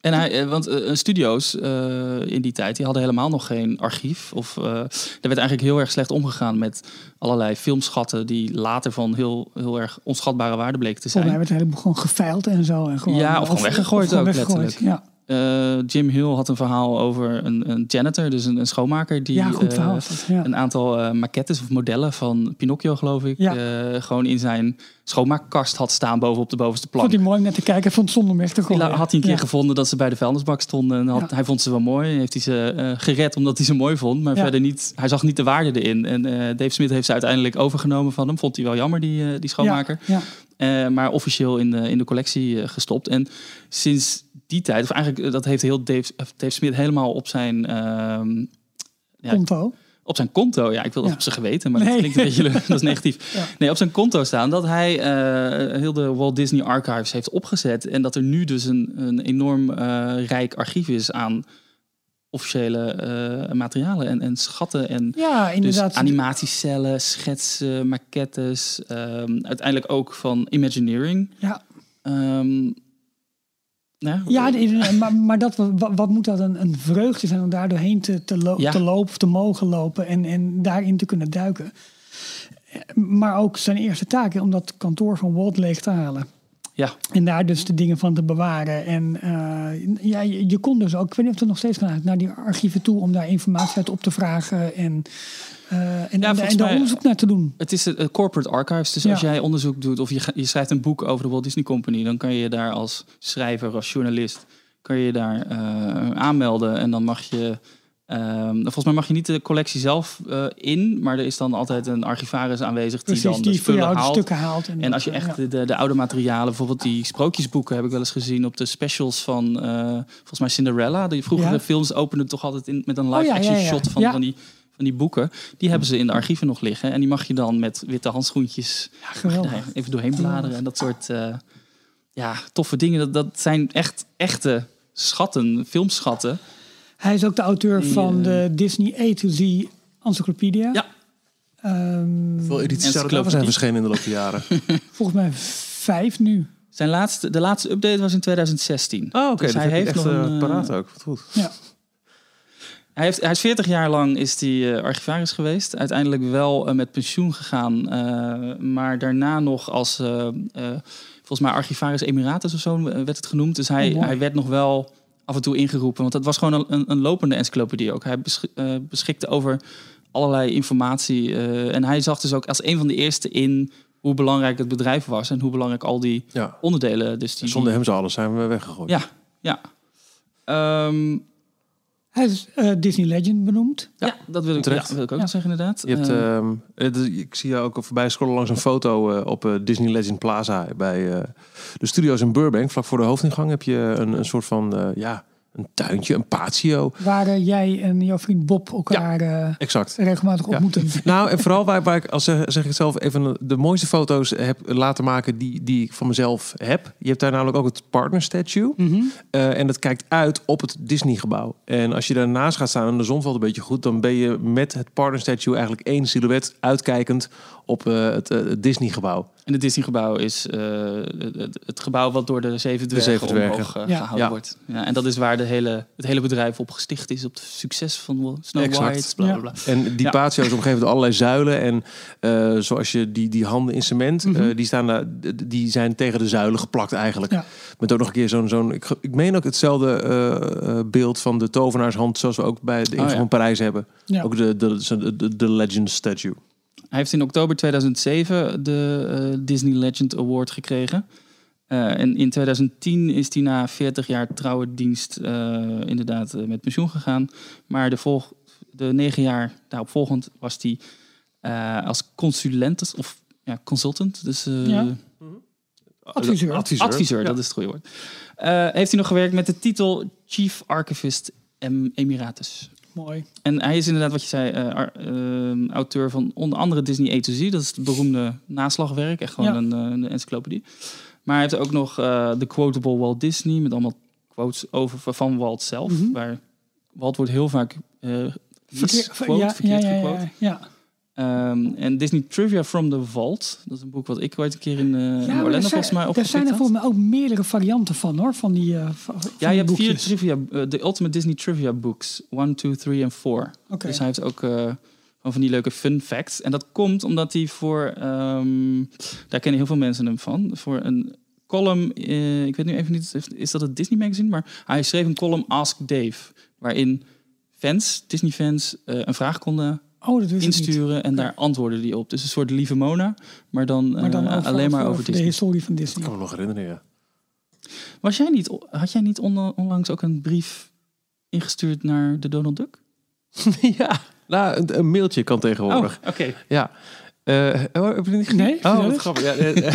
En hij, eh, want eh, studio's eh, in die tijd, die hadden helemaal nog geen archief. Of, eh, er werd eigenlijk heel erg slecht omgegaan met allerlei filmschatten die later van heel, heel erg onschatbare waarde bleken te Volgens mij zijn. werd het helemaal gewoon geveild en zo. En gewoon, Ja, of gewoon weggegooid ook, letterlijk. Ja, Eh, Jim Hill had een verhaal over een, een janitor, dus een, een schoonmaker, die ja goed eh, verhaal. is dat, Ja. een aantal eh, maquettes of modellen van Pinocchio, geloof ik, Ja. gewoon in zijn schoonmaakkast had staan boven op de bovenste plank. Vond hij mooi om net te kijken. Vond het zonde om weg te gooien. had hij een keer gevonden dat ze bij de vuilnisbak stonden. En had. Hij vond ze wel mooi. Heeft hij ze gered omdat hij ze mooi vond. Maar verder niet. Hij zag niet de waarde erin. En Dave Smith heeft ze uiteindelijk overgenomen van hem. Vond hij wel jammer, die, die schoonmaker. Eh, maar officieel in de, in de collectie eh, gestopt. En sinds die tijd, of eigenlijk eh, dat heeft heel Dave, Dave Smith helemaal op zijn, ehm, Ja. Konto. op zijn konto. Ja, ik wil dat Ja. op zijn geweten, maar dat Nee. klinkt een beetje dat is negatief. Ja. Nee, op zijn konto staan dat hij heel de Walt Disney Archives heeft opgezet. En dat er nu dus een, een enorm rijk archief is aan officiële eh, materialen en, en schatten. En Ja, dus inderdaad. animatiecellen, schetsen, maquettes. ehm, uiteindelijk ook van Imagineering. ja, Ehm, ja, maar, maar dat, wat, wat moet dat een, een vreugde zijn om daar doorheen te, te, lo- Ja. te lopen of te mogen lopen en, en daarin te kunnen duiken. Maar ook zijn eerste taak om dat kantoor van Walt leeg te halen. Ja. En daar dus de dingen van te bewaren. En eh, ja, je, je kon dus ook, ik weet niet of het nog steeds kan, naar die archieven toe om daar informatie uit op te vragen en, eh, en, en daar onderzoek naar te doen. Het is het corporate archives. Dus Ja. als jij onderzoek doet of je, je schrijft een boek over de Walt Disney Company, dan kan je daar als schrijver, als journalist, kan je daar eh, aanmelden. En dan mag je. Ehm, volgens mij mag je niet de collectie zelf eh, in, maar er is dan altijd een archivaris aanwezig die Precies, dan de die spullen haalt. stukken haalt. En als je echt ja. de, de, de oude materialen, bijvoorbeeld die sprookjesboeken, heb ik wel eens gezien op de specials van eh, volgens mij Cinderella. Die vroegere Ja. films openden toch altijd in, met een Oh, live ja, action ja, ja. shot van, van, die, van die boeken. Die hebben ze in de archieven nog liggen. En die mag je dan met witte handschoentjes even doorheen bladeren. En dat soort eh, ja, toffe dingen. Dat, dat zijn echt echte schatten, filmschatten. Hij is ook de auteur Die, van eh, de Disney A to Z Encyclopedia. Ja. Ehm, Hoeveel edities zouden zijn verschenen in de loop der jaren? volgens mij vijf nu. Zijn laatste, de laatste update was in 2016. Oh, oké. Dus dat hij heeft echt nog eh, een, eh, paraat ook. Wat goed. Ja. Hij, heeft, hij is 40 jaar lang is eh, archivaris geweest. Uiteindelijk wel met pensioen gegaan. eh, maar daarna nog als, eh, eh, volgens mij archivaris emiratus of zo werd het genoemd. Dus hij, Oh, hij werd nog wel af en toe ingeroepen. Want het was gewoon een, een, lopende encyclopedie ook. Hij besch- eh, beschikte over allerlei informatie. eh, en hij zag dus ook als een van de eerste in hoe belangrijk het bedrijf was. En hoe belangrijk al die Ja. onderdelen... Dus die, Zonder hem zou alles zijn we weggegooid. Ja, ja. Ehm, Hij is eh, Disney Legend benoemd. ja, dat wil ik, Terecht. ja, wil ik ook Ja. zeggen inderdaad. Je hebt, dus ik zie jou ook voorbij scrollen langs een foto eh, op eh, Disney Legend Plaza bij eh, de studio's in Burbank. Vlak voor de hoofdingang heb je een, een soort van eh, ja, een tuintje, een patio. Waar eh, jij en jouw vriend Bob elkaar eh, Exact. regelmatig Ja. ontmoeten. Nou, en vooral waar, waar ik, als zeg, zeg ik zelf, even de mooiste foto's heb laten maken die, die ik van mezelf heb. Je hebt daar namelijk ook het partner statue. Mhm. Eh, en dat kijkt uit op het Disney-gebouw. En als je daarnaast gaat staan en de zon valt een beetje goed, dan ben je met het partner statue eigenlijk één silhouet uitkijkend op het, eh, het Disney-gebouw. En het Disney-gebouw is eh, het, het gebouw wat door de zeven dwergen, zeven dwergen. omhoog eh, Ja. gehouden Ja. wordt. Ja, en dat is waar de hele, het hele bedrijf op gesticht is, op het succes van Snow Exact. White. Bla, bla, bla. En die Ja. patio is omgeven door allerlei zuilen. En eh, zoals je die, die handen in cement, Mhm. eh, die, staan die zijn tegen de zuilen geplakt eigenlijk. Ja. Met ook nog een keer zo'n... zo'n ik, ik meen ook hetzelfde eh, eh, beeld van de tovenaarshand... zoals we ook bij de ingang ja. van Parijs hebben. Ja. Ook de, de, de, de, de Legend Statue. Hij heeft in oktober 2007 de eh, Disney Legend Award gekregen. Eh, en in 2010 is hij na 40 jaar trouwe dienst eh, inderdaad met pensioen gegaan. Maar de, volg, de negen jaar daarop volgend was hij eh, als consulent of ja, consultant. Dus eh, Ja. Adviseur. Adviseur. adviseur, Ja. dat is het goede woord. Eh, heeft hij nog gewerkt met de titel Chief Archivist em- Emiratus. Mooi. En hij is inderdaad, wat je zei, eh, ar- eh, auteur van onder andere Disney A to Z. Dat is het beroemde naslagwerk. Echt gewoon Ja. een, eh, een encyclopedie. Maar hij heeft ook nog eh The Quotable Walt Disney. Met allemaal quotes over van Walt zelf. Mhm. Waar Walt wordt heel vaak Verkeer- misquote, ja, verkeerd ja, ja, ja, Ehm, en Disney Trivia from the Vault. Dat is een boek wat ik ooit een keer in, eh Ja, er Orlando volgens mij Er opgepikt zijn er volgens mij ook meerdere varianten van hoor. Van die, van- van Ja, je hebt vier trivia, eh, de Ultimate Disney Trivia Books. 1, 2, 3 en 4. Oké. Dus hij heeft ook van die leuke fun facts. En dat komt omdat hij voor, ehm, daar kennen heel veel mensen hem van, voor een column, ik weet nu even niet, is dat het Disney magazine? Maar hij schreef een column Ask Dave, waarin fans, Disney fans, een vraag konden Oh, dat insturen en daar antwoorden die op. Dus een soort lieve Mona, maar dan, Maar dan eh, over, alleen maar over, de Disney. historie van Ik Disney. kan me nog herinneren, ja. Was jij niet, had jij niet on- onlangs ook een brief ingestuurd naar de Donald Duck? ja, nou, een, een mailtje kan tegenwoordig. Oh, oké. Ja. Eh, oh, heb je het niet gezien? Nee, vertel Oh, wat grappig. Ja, eh,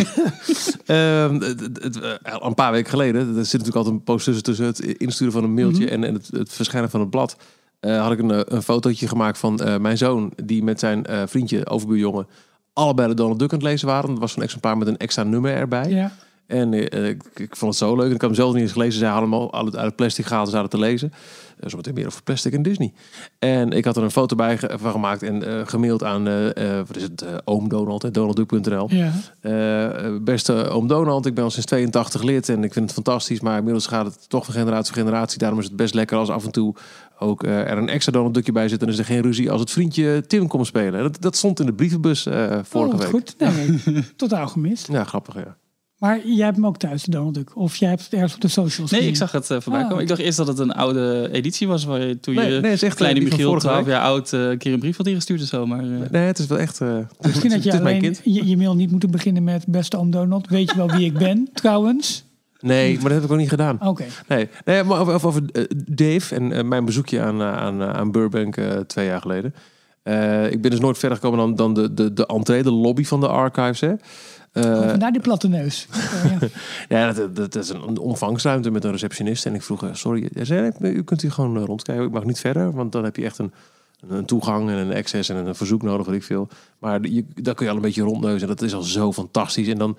eh, ehm, eh, een paar weken geleden, er zit natuurlijk altijd een post tussen, tussen het insturen van een mailtje Mhm. en, en het, het verschijnen van het blad. Eh, had ik een, eh, een fotootje gemaakt van eh, mijn zoon, die met zijn eh, vriendje, overbuurjongen, allebei de Donald Duck aan het lezen waren. Dat was een exemplaar met een extra nummer erbij. Ja. En ik, ik vond het zo leuk. En ik had hem zelf niet eens gelezen. Zij hadden hem al uit het plastic gehaald en zaten te lezen. Uh, zometeen meer over plastic en Disney. En ik had er een foto bij ge- van gemaakt en gemaild aan wat is het, oom Donald, donaldduck.nl. Ja. Beste oom Donald, ik ben al sinds 82 lid en ik vind het fantastisch. Maar inmiddels gaat het toch van generatie voor generatie. Daarom is het best lekker als af en toe ook eh, er een extra Donald Duckje bij zit. En is er geen ruzie als het vriendje Tim komt spelen. Dat, dat stond in de brievenbus eh, vorige oh, week. goed. Nee, totaal gemist. Ja, grappig ja. Maar jij hebt hem ook thuis, de Donald Duck. Of jij hebt het ergens op de socials Nee, ik zag het eh, voorbij Ah, komen. Ik dacht eerst dat het een oude editie was, waar je toen Nee, je nee, het is echt, kleine Michiel, vorige 12 week. jaar oud, een keer een brief had ingestuurd en zo. Maar, Nee, het is wel echt... eh, Misschien had je alleen kind. je, je mail niet moeten beginnen met beste oom Donald. Weet je wel wie ik ben, trouwens? Nee, maar dat heb ik ook niet gedaan. Oké. Nee, nee maar over, over, eh, Dave en eh, mijn bezoekje aan, eh, aan, aan Burbank twee jaar geleden. Ik ben dus nooit verder gekomen dan, dan de, de, de entree, de lobby van de archives. Hè. Eh, Oh, vandaar die platte neus. Ja. dat, dat, is een omvangsruimte met een receptionist. En ik vroeg, sorry, zei, u kunt hier gewoon rondkijken. Ik mag niet verder, want dan heb je echt een, een toegang en een access en een verzoek nodig, wat ik veel. Maar je, daar kun je al een beetje rondneuzen. En dat is al zo fantastisch. En dan...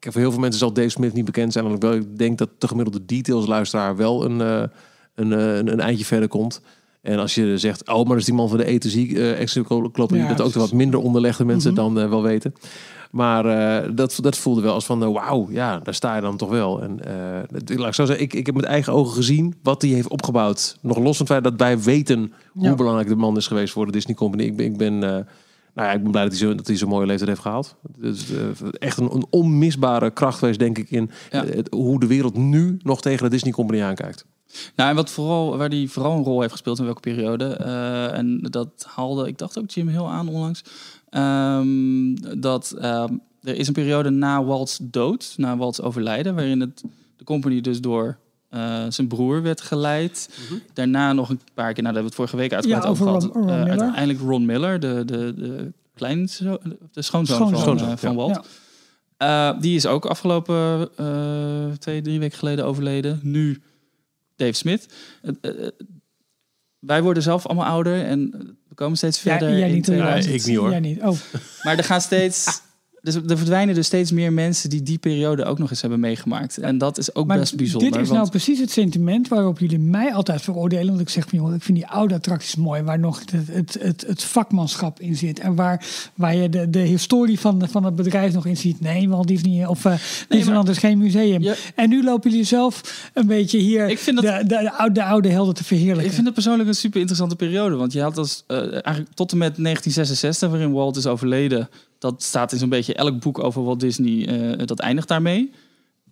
ik heb voor heel veel mensen zal Dave Smith niet bekend zijn. Alhoewel ik denk dat de gemiddelde details luisteraar wel een, eh, een, eh, een, een eindje verder komt. En als je zegt, oh, maar dat is die man van de E Z uh, encyclopedie, Ja, dat ook de wat minder onderlegde mensen Mhm. dan eh, wel weten. Maar dat, dat voelde wel als van, eh, wauw, ja, daar sta je dan toch wel. En dat- laat ik zo zeggen, ik, ik heb met eigen ogen gezien wat hij heeft opgebouwd. Nog los van het feit dat wij weten hoe Ja. belangrijk de man is geweest voor de Disney Company. Ik ben, ik ben, nou ja, ik ben blij dat hij zo- dat hij zo'n mooie leeftijd heeft gehaald. Dus, eh, echt een, een onmisbare kracht geweest, denk ik, in Ja. eh, het- hoe de wereld nu nog tegen de Disney Company aankijkt. Nou, en wat vooral, waar hij vooral een rol heeft gespeeld in welke periode. eh, en dat haalde, ik dacht ook Jim Hill aan onlangs. ehm, dat ehm, er is een periode na Walt's dood, na Walt's overlijden, waarin het, de company dus door eh, zijn broer werd geleid. Daarna nog een paar keer, nou, daar hebben we het vorige week uitgebreid Ja, over over gehad. Ron- Ron Eh, uiteindelijk Ron Miller, de, de, de kleinzoon, de schoonzoon, Schoonzoon. van, eh, van Ja. Walt. Ja. Uh, die is ook afgelopen uh, twee, drie weken geleden overleden. Nu Dave Smith. Uh, uh, wij worden zelf allemaal ouder en we komen steeds Ja, verder. jij in niet, 2000. ik niet, hoor. Jij niet. Oh, Maar er gaan steeds. Dus er verdwijnen dus steeds meer mensen die die periode ook nog eens hebben meegemaakt. En dat is ook maar best bijzonder. dit is nou want- precies het sentiment waarop jullie mij altijd veroordelen. Want ik zeg van, joh, ik vind die oude attracties mooi, waar nog het, het, het, het vakmanschap in zit. En waar, waar je de, de historie van, van het bedrijf nog in ziet. Nee, Walt Disney of uh, Disneyland is geen museum. Ja. En nu lopen jullie zelf een beetje hier Ik vind dat- de, de, de, oude, de oude helden te verheerlijken. Ik vind het persoonlijk een super interessante periode. Want je had als, eh, eigenlijk tot en met 1966, waarin Walt is overleden. Dat staat in zo'n beetje elk boek over Walt Disney. eh, dat eindigt daarmee.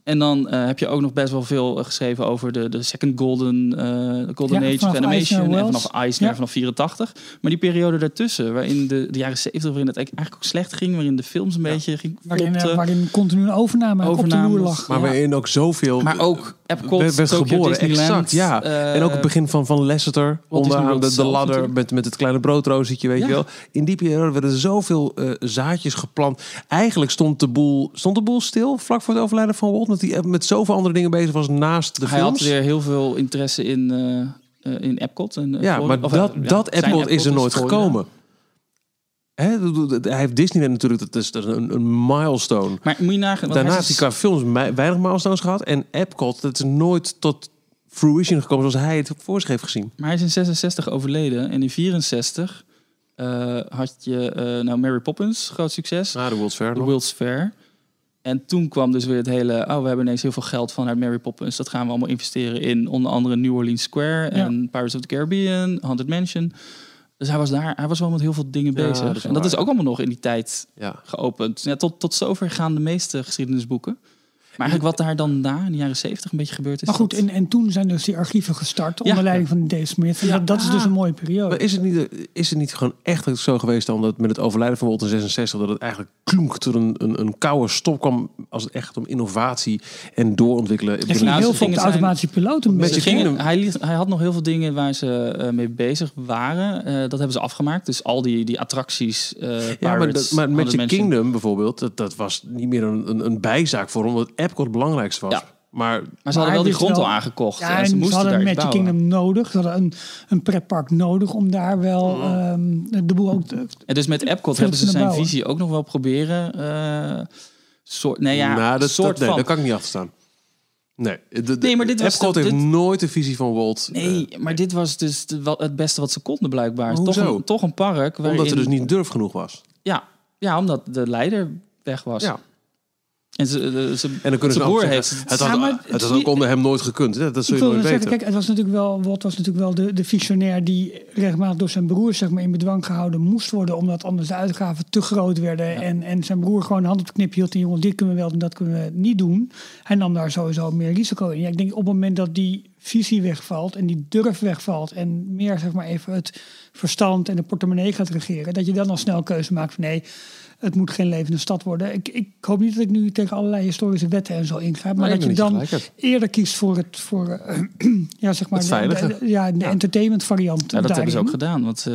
En dan eh, heb je ook nog best wel veel eh, geschreven over de, de second golden, eh, golden Ja, age of animation. Eisner En vanaf Eisner, Ja. vanaf 84. Maar die periode daartussen, waarin de, de jaren 70, waarin het eigenlijk ook slecht ging. Waarin de films een beetje ging waarin, waarin continu een overname, op de Overnames. loer lag. Maar Ja. waarin ook zoveel... Maar ook Epcot, werd, werd Tokyo geboren, Disneyland, exact, ja. en ook het begin van, van Lasseter, onderaan de, de ladder natuurlijk. met, met het kleine broodroosetje, weet Ja. je wel. In die periode werden er zoveel zaadjes geplant. Eigenlijk stond de, boel, stond de boel stil vlak voor het overlijden van Walt, die, met zoveel andere dingen bezig was naast de Hij had films. weer heel veel interesse in, eh, in Epcot. En, eh, Ja, maar of, dat, ja, dat Epcot is er nooit gekomen. Hè, hij heeft Disneyland natuurlijk, dat is, dat is een, een milestone. Maar moet je nagaan... Daarna hij heeft hij qua films weinig milestones gehad. En Epcot, dat is nooit tot fruition gekomen zoals hij het voor zich heeft gezien. Maar hij is in 66 overleden. En in 64 eh, had je nou Mary Poppins, groot succes. Na de World's Fair de nog. World's Fair. En toen kwam dus weer het hele... Oh, we hebben ineens heel veel geld vanuit Mary Poppins. Dat gaan we allemaal investeren in onder andere New Orleans Square... en Pirates of the Caribbean, Haunted Mansion. Dus hij was daar... Hij was wel met heel veel dingen Ja, bezig. dat en dat is ook allemaal nog in die tijd Ja. geopend. Ja, tot, tot zover gaan de meeste geschiedenisboeken. Maar eigenlijk wat daar dan na, in de jaren 70, een beetje gebeurd is... Maar goed, dat- en, en toen zijn dus die archieven gestart onder Ja. leiding van Dave Smith. En dat, dat is dus een mooie periode. Maar is het, niet, is het niet gewoon echt zo geweest dan dat met het overlijden van Walt in 66 dat het eigenlijk klonk tot een, een, een koude stop kwam als het echt om innovatie en doorontwikkelen. Er ging heel veel de automatische piloot. een Met gingen, Kingdom- hij, liet- hij had nog heel veel dingen waar ze eh, mee bezig waren. Eh, dat hebben ze afgemaakt. Dus al die, die attracties. eh Ja, maar, dat, maar Magic. Kingdom bijvoorbeeld, dat, dat was niet meer een, een, een bijzaak voor hem, het belangrijkste was. Ja. Maar Maar ze Maar hadden wel die grond wel- al aangekocht. Ja, en ze en ze moesten hadden daar Magic bouwen. Kingdom nodig. Ze hadden een, een pretpark nodig om daar wel ehm, de boel ook te, En dus met Epcot hebben ze zijn bouwen. visie ook nog wel proberen. eh soort, nee, ja, nou, dat, soort dat, nee, van. daar kan ik niet achter staan. Nee, de, de- Nee, maar dit was Epcot de- heeft dit- nooit de visie van Walt. Nee, maar dit was dus de- wel het beste wat ze konden blijkbaar. Toch hoezo? een, toch een park eh, waarin... omdat er dus niet durf genoeg was. Ja, ja, omdat de leider weg was. Ja. En ze, de, ze, En dan kunnen ze heeft... het had, Ja, maar het het had ook onder hem nooit gekund. Hè? Dat zul Ik je nooit zeggen, weten. kijk, het was natuurlijk wel, Walt was natuurlijk wel de, de visionair die regelmatig door zijn broer zeg maar, in bedwang gehouden moest worden, omdat anders de uitgaven te groot werden. En, en zijn broer gewoon de hand op de knip hield en jongens, dit kunnen we wel doen, dat kunnen we niet doen. Hij nam daar sowieso meer risico in. Ja, ik denk op het moment dat die visie wegvalt en die durf wegvalt en meer zeg maar even het verstand en de portemonnee gaat regeren, dat je dan al snel keuze maakt van nee, het moet geen levende stad worden. Ik, ik hoop niet dat ik nu tegen allerlei historische wetten en zo inga, maar Nee, dat je dan eerder kiest voor het voor eh, ja zeg maar Het de- veilige. de, ja de entertainment variant. Ja, dat hebben ze ook gedaan. Want eh,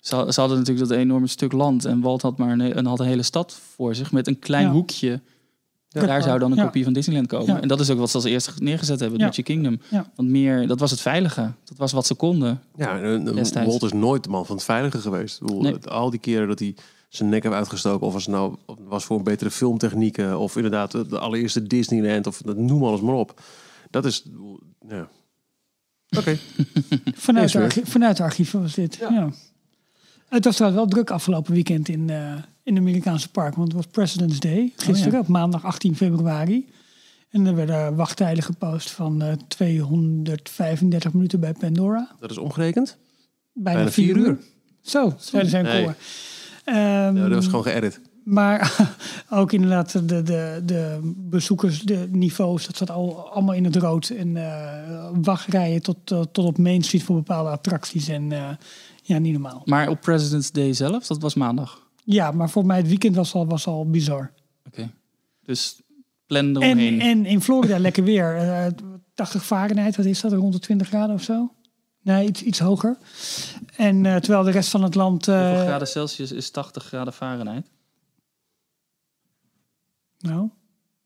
ze, ze hadden natuurlijk dat enorme stuk land. En Walt had maar een, had een hele stad voor zich met een klein Ja. hoekje. Daar zou dan een Ja. kopie van Disneyland komen. Ja. En dat is ook wat ze als eerste neergezet hebben, het Ja. Magic Kingdom. Ja. Want meer, dat was het veilige. Dat was wat ze konden. Ja, en. Walt is nooit de man van het veilige geweest. Bedoel, Nee. Al die keren dat hij zijn nek heeft uitgestoken, of als het nou was voor een betere filmtechnieken, of inderdaad de, allereerste Disneyland, of dat- noem alles maar op. Dat is, ja. Oké. Vanuit, de archie- vanuit de archieven was dit. Ja. Het was trouwens wel druk afgelopen weekend in, eh in de Amerikaanse park. Want het was President's Day, gisteren ja. op maandag 18 februari. En er werden wachttijden gepost van eh 235 minuten bij Pandora. Dat is omgerekend? Bijna, Bijna vier vier uur. uur. Zo, zei zijn Nee. koor. Ehm, Ja, dat was gewoon geëdit. Maar ook inderdaad de, de, de bezoekers, de niveaus, dat zat al, allemaal in het rood. En eh, wachtrijen tot, eh, tot op Main Street voor bepaalde attracties. En eh, ja, niet normaal. Maar op President's Day zelf, dat was maandag. Ja, maar voor mij het weekend was al, was al bizar. Oké. Dus plan En, eromheen. en in Florida lekker weer. eh 80 Fahrenheit, wat is dat? Rond de 20 graden of zo? Nee, iets, iets hoger. En eh, terwijl de rest van het land... eh, Hoeveel graden Celsius is 80 graden Fahrenheit? Nou,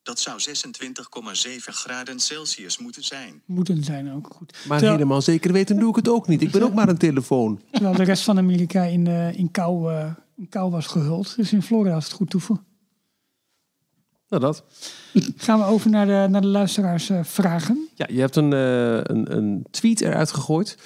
Dat zou 26,7 graden Celsius moeten zijn. moeten zijn ook goed. Maar Terwijl- helemaal zeker weten doe ik het ook niet. Ik ben ook maar een telefoon. Terwijl de rest van Amerika in, eh, in, kou, eh, in kou was gehuld. Dus in Florida was het goed toeven. Nou, dat. Gaan we over naar de, naar de luisteraars eh, vragen. Ja, je hebt een, eh, een, een tweet eruit gegooid.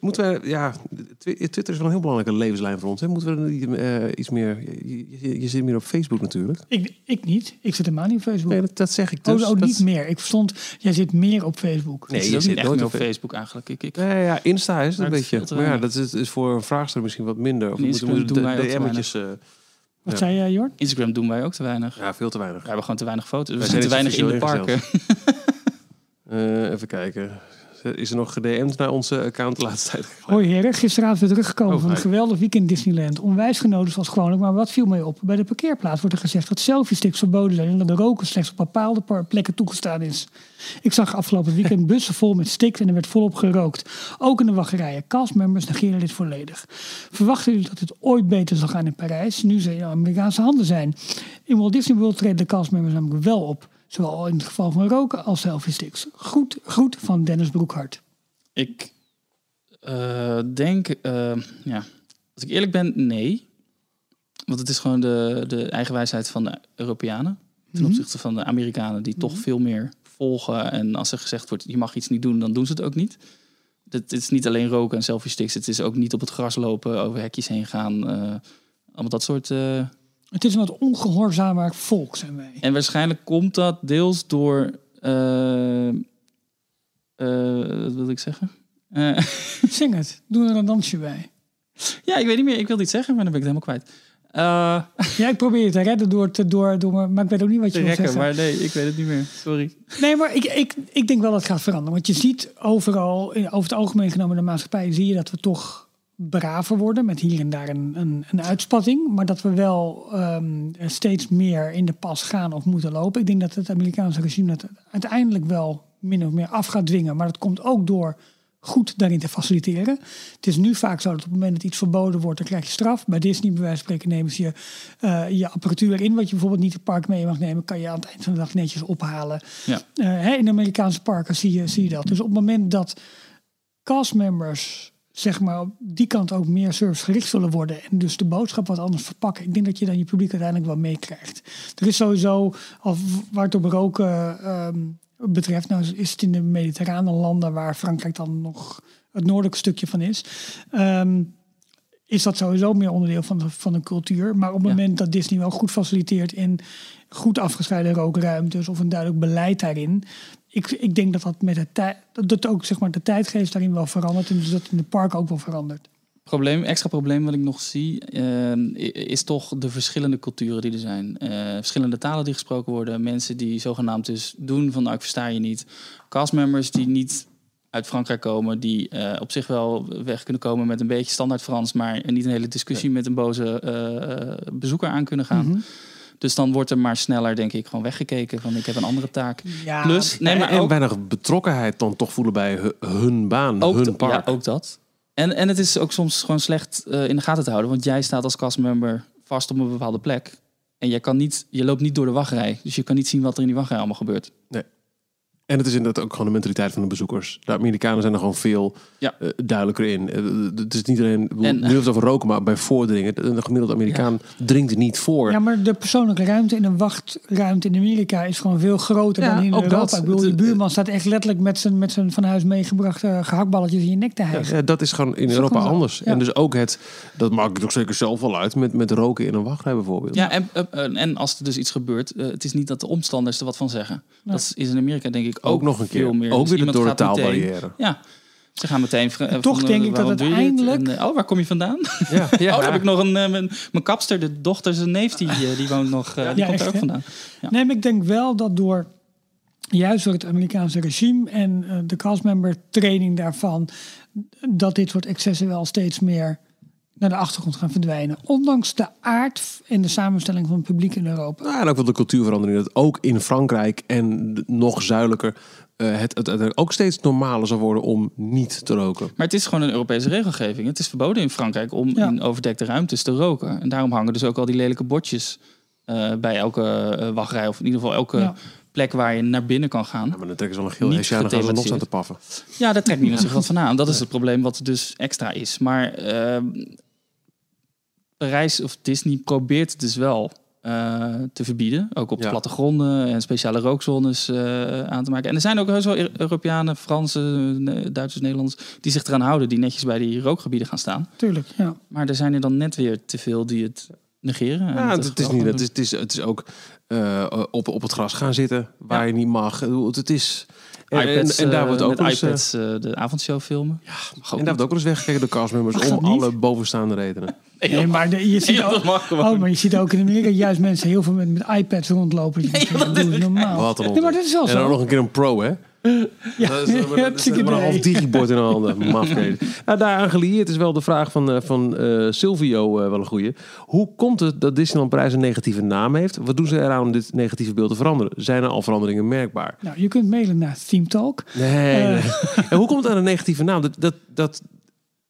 Moeten we, ja, Twi- Twitter is wel een heel belangrijke levenslijn voor ons. Hè? Moeten we er niet, eh, iets meer, je, je, je zit meer op Facebook natuurlijk. Ik, ik niet. Ik zit helemaal niet op Facebook. Nee, dat, dat zeg ik dus. oh, oh, Dat- niet meer. Ik verstond, jij zit meer op Facebook. Nee, ik je zit echt nooit meer op Facebook eigenlijk. Ik, ik, Nee, ja, Insta is het een beetje. Maar ja, dat is, is voor een vraagster misschien wat minder. Of En we moeten doen de DM'tjes... eh Wat Ja. zei jij, Jort? Instagram doen wij ook te weinig. ja, veel te weinig. We hebben gewoon te weinig foto's. We zijn te weinig in de parken. Eh, even kijken. Is er nog gedM'd naar onze account de laatste tijd? Hoi heren, gisteravond weer teruggekomen Oh, van een geweldig weekend Disneyland. Onwijs genoten zoals gewoonlijk, maar wat viel mij op? Bij de parkeerplaats wordt er gezegd dat selfie-sticks verboden zijn en dat de roken slechts op bepaalde plekken toegestaan is. Ik zag afgelopen weekend bussen vol met sticks en er werd volop gerookt. Ook in de wachtrijen. Castmembers negeren dit volledig. Verwachten jullie dat het ooit beter zal gaan in Parijs, nu ze in Amerikaanse handen zijn? In Walt Disney World treden de castmembers namelijk wel op. Zowel in het geval van roken als selfie-sticks. Goed, goed van Dennis Broekhart. Ik Eh, denk, eh, ja, als ik eerlijk ben, nee. Want het is gewoon de, de eigen wijsheid van de Europeanen. Ten Mhm. opzichte van de Amerikanen, die toch veel meer volgen. En als er gezegd wordt, je mag iets niet doen, dan doen ze het ook niet. Het is niet alleen roken en selfie sticks. Het is ook niet op het gras lopen, over hekjes heen gaan. eh, allemaal dat soort... Het is een wat ongehoorzamer volk, zijn wij. en waarschijnlijk komt dat deels door. eh, eh, wat wil ik zeggen? Eh, Zing het. Doe er een dansje bij. ja, ik weet niet meer. Ik wilde iets zeggen, maar dan ben ik het helemaal kwijt. Ja, ik probeer je te redden door, te, door, door maar ik weet ook niet wat je wil zeggen. maar nee, ik weet het niet meer. Sorry. Nee, maar ik, ik, ik denk wel dat het gaat veranderen. Want je ziet overal, over het algemeen genomen in de maatschappij, zie je dat we toch braver worden. Met hier en daar een, een, een uitspatting. Maar dat we wel ehm, steeds meer in de pas gaan of moeten lopen. Ik denk dat het Amerikaanse regime dat uiteindelijk wel min of meer af gaat dwingen. Maar dat komt ook door goed daarin te faciliteren. Het is nu vaak zo dat op het moment dat iets verboden wordt, dan krijg je straf. Bij Disney, bij wijze van spreken, nemen ze je, eh, je apparatuur in. Wat je bijvoorbeeld niet het park mee mag nemen, kan je aan het eind van de dag netjes ophalen. Ja. Eh, in de Amerikaanse parken zie je, zie je dat. Dus op het moment dat castmembers zeg maar op die kant ook meer servicegericht zullen worden en dus de boodschap wat anders verpakken. Ik denk dat je dan je publiek uiteindelijk wel meekrijgt. Er is sowieso, al waar het op roken ehm, betreft, nou is het in de mediterrane landen waar Frankrijk dan nog het noordelijke stukje van is. ehm, is dat sowieso meer onderdeel van de, van de cultuur. Maar op het Ja. moment dat Disney wel goed faciliteert in goed afgescheiden rookruimtes of een duidelijk beleid daarin. Ik, ik denk dat dat met de tijd, dat ook zeg maar de tijdgeest daarin wel verandert en dus dat in de park ook wel verandert. Probleem, extra probleem wat ik nog zie, eh, is toch de verschillende culturen die er zijn. Eh, verschillende talen die gesproken worden. Mensen die zogenaamd dus doen van nou ik versta je niet. Castmembers die niet uit Frankrijk komen, die eh, op zich wel weg kunnen komen met een beetje standaard Frans, maar niet een hele discussie met een boze bezoeker aan kunnen gaan. Mhm. Dus dan wordt er maar sneller, denk ik, gewoon weggekeken van ik heb een andere taak. Ja, Plus, nee, maar en ook, weinig betrokkenheid dan toch voelen bij hu- hun baan, ook, hun park. Ja, ook dat. En, en het is ook soms gewoon slecht eh, in de gaten te houden. Want jij staat als castmember vast op een bepaalde plek. En jij kan niet, je loopt niet door de wachtrij. Dus je kan niet zien wat er in die wachtrij allemaal gebeurt. En het is inderdaad ook gewoon de mentaliteit van de bezoekers. De Amerikanen zijn er gewoon veel Ja. eh, duidelijker in. Eh, het is niet alleen, het over roken, maar bij voordringen. De, de gemiddelde Amerikaan drinkt er niet voor. Ja, maar de persoonlijke ruimte in een wachtruimte in Amerika is gewoon veel groter Ja, dan in ook Europa. dat. Ik bedoel, je Het- buurman staat echt letterlijk met zijn, met zijn van huis meegebrachte gehaktballetjes in je nek te Ja, hijgen. ja, dat is gewoon in is Europa gewoon anders. Ja. En dus ook het, dat maakt het ook zeker zelf wel uit, met, met roken in een wachtrij bijvoorbeeld. Ja, en, eh, en als er dus iets gebeurt, eh, het is niet dat de omstanders er wat van zeggen. Dat is in Amerika denk ik ook, ook nog een keer. meer. Ook Dus weer iemand door de taalbarrière. Ja, ze gaan meteen. eh, toch van, denk eh, ik dat uiteindelijk- En, eh, oh, waar kom je vandaan? Ja, ja. Oh, daar heb ik nog een. eh, mijn, mijn kapster, de dochter, zijn neef, die, eh, die woont nog. eh, die Ja, komt echt, er ook vandaan. Ja. Nee, maar ik denk wel dat door juist door het Amerikaanse regime en eh, de castmember training daarvan, dat dit soort excessen wel steeds meer naar de achtergrond gaan verdwijnen. Ondanks de aard en de samenstelling van het publiek in Europa. Nou, en ook wel de cultuurverandering. Dat ook in Frankrijk en nog zuidelijker eh, het, het, het ook steeds normaler zal worden om niet te roken. Maar het is gewoon een Europese regelgeving. Het is verboden in Frankrijk om Ja. in overdekte ruimtes te roken. En daarom hangen dus ook al die lelijke bordjes eh, bij elke eh, wachtrij. Of in ieder geval elke Ja. plek waar je naar binnen kan gaan. Ja, maar dan trekken ze wel een geel hesje aan gaan ze nog staan te paffen. Ja, daar trekt niemand zich wat van aan. Dat is het probleem wat er dus extra is. Maar ehm, Parijs of Disney probeert het dus wel eh, te verbieden. Ook op Ja. plattegronden en speciale rookzones eh, aan te maken. En er zijn ook heus wel Europeanen, Fransen, Duitsers, Nederlanders... die zich eraan houden, die netjes bij die rookgebieden gaan staan. Tuurlijk, ja. Maar er zijn er dan net weer te veel die het negeren. en Ja, het het, is niet, het, is, het, is, het is ook eh, op, op het gras gaan zitten waar Ja. je niet mag. Het is... En, en, iPads, en daar wordt ook eens, iPads de avondshow filmen. Ja, en daar wordt ook wel eens weggekeken door castmembers om dat niet? alle bovenstaande redenen. Nee, maar de- je ziet ook, oh, maar je ziet ook in Amerika juist mensen heel veel met, met iPads rondlopen. Die denken, dat doen ze normaal. Wat een Nee, maar dat is wel En dan zo. nog een keer een pro, hè? Ja, Dat is, dat is- dat is hartstikke maar een half digibord in de handen. Nou, daaraan gelieerd is wel de vraag van, eh, van eh, Silvio eh, wel een goeie. Hoe komt het dat Disneyland Parijs een negatieve naam heeft? Wat doen ze eraan om dit negatieve beeld te veranderen? Zijn er al veranderingen merkbaar? Nou, je kunt mailen naar Theme Talk. Nee. nee. En hoe komt het aan een negatieve naam? Dat, dat, dat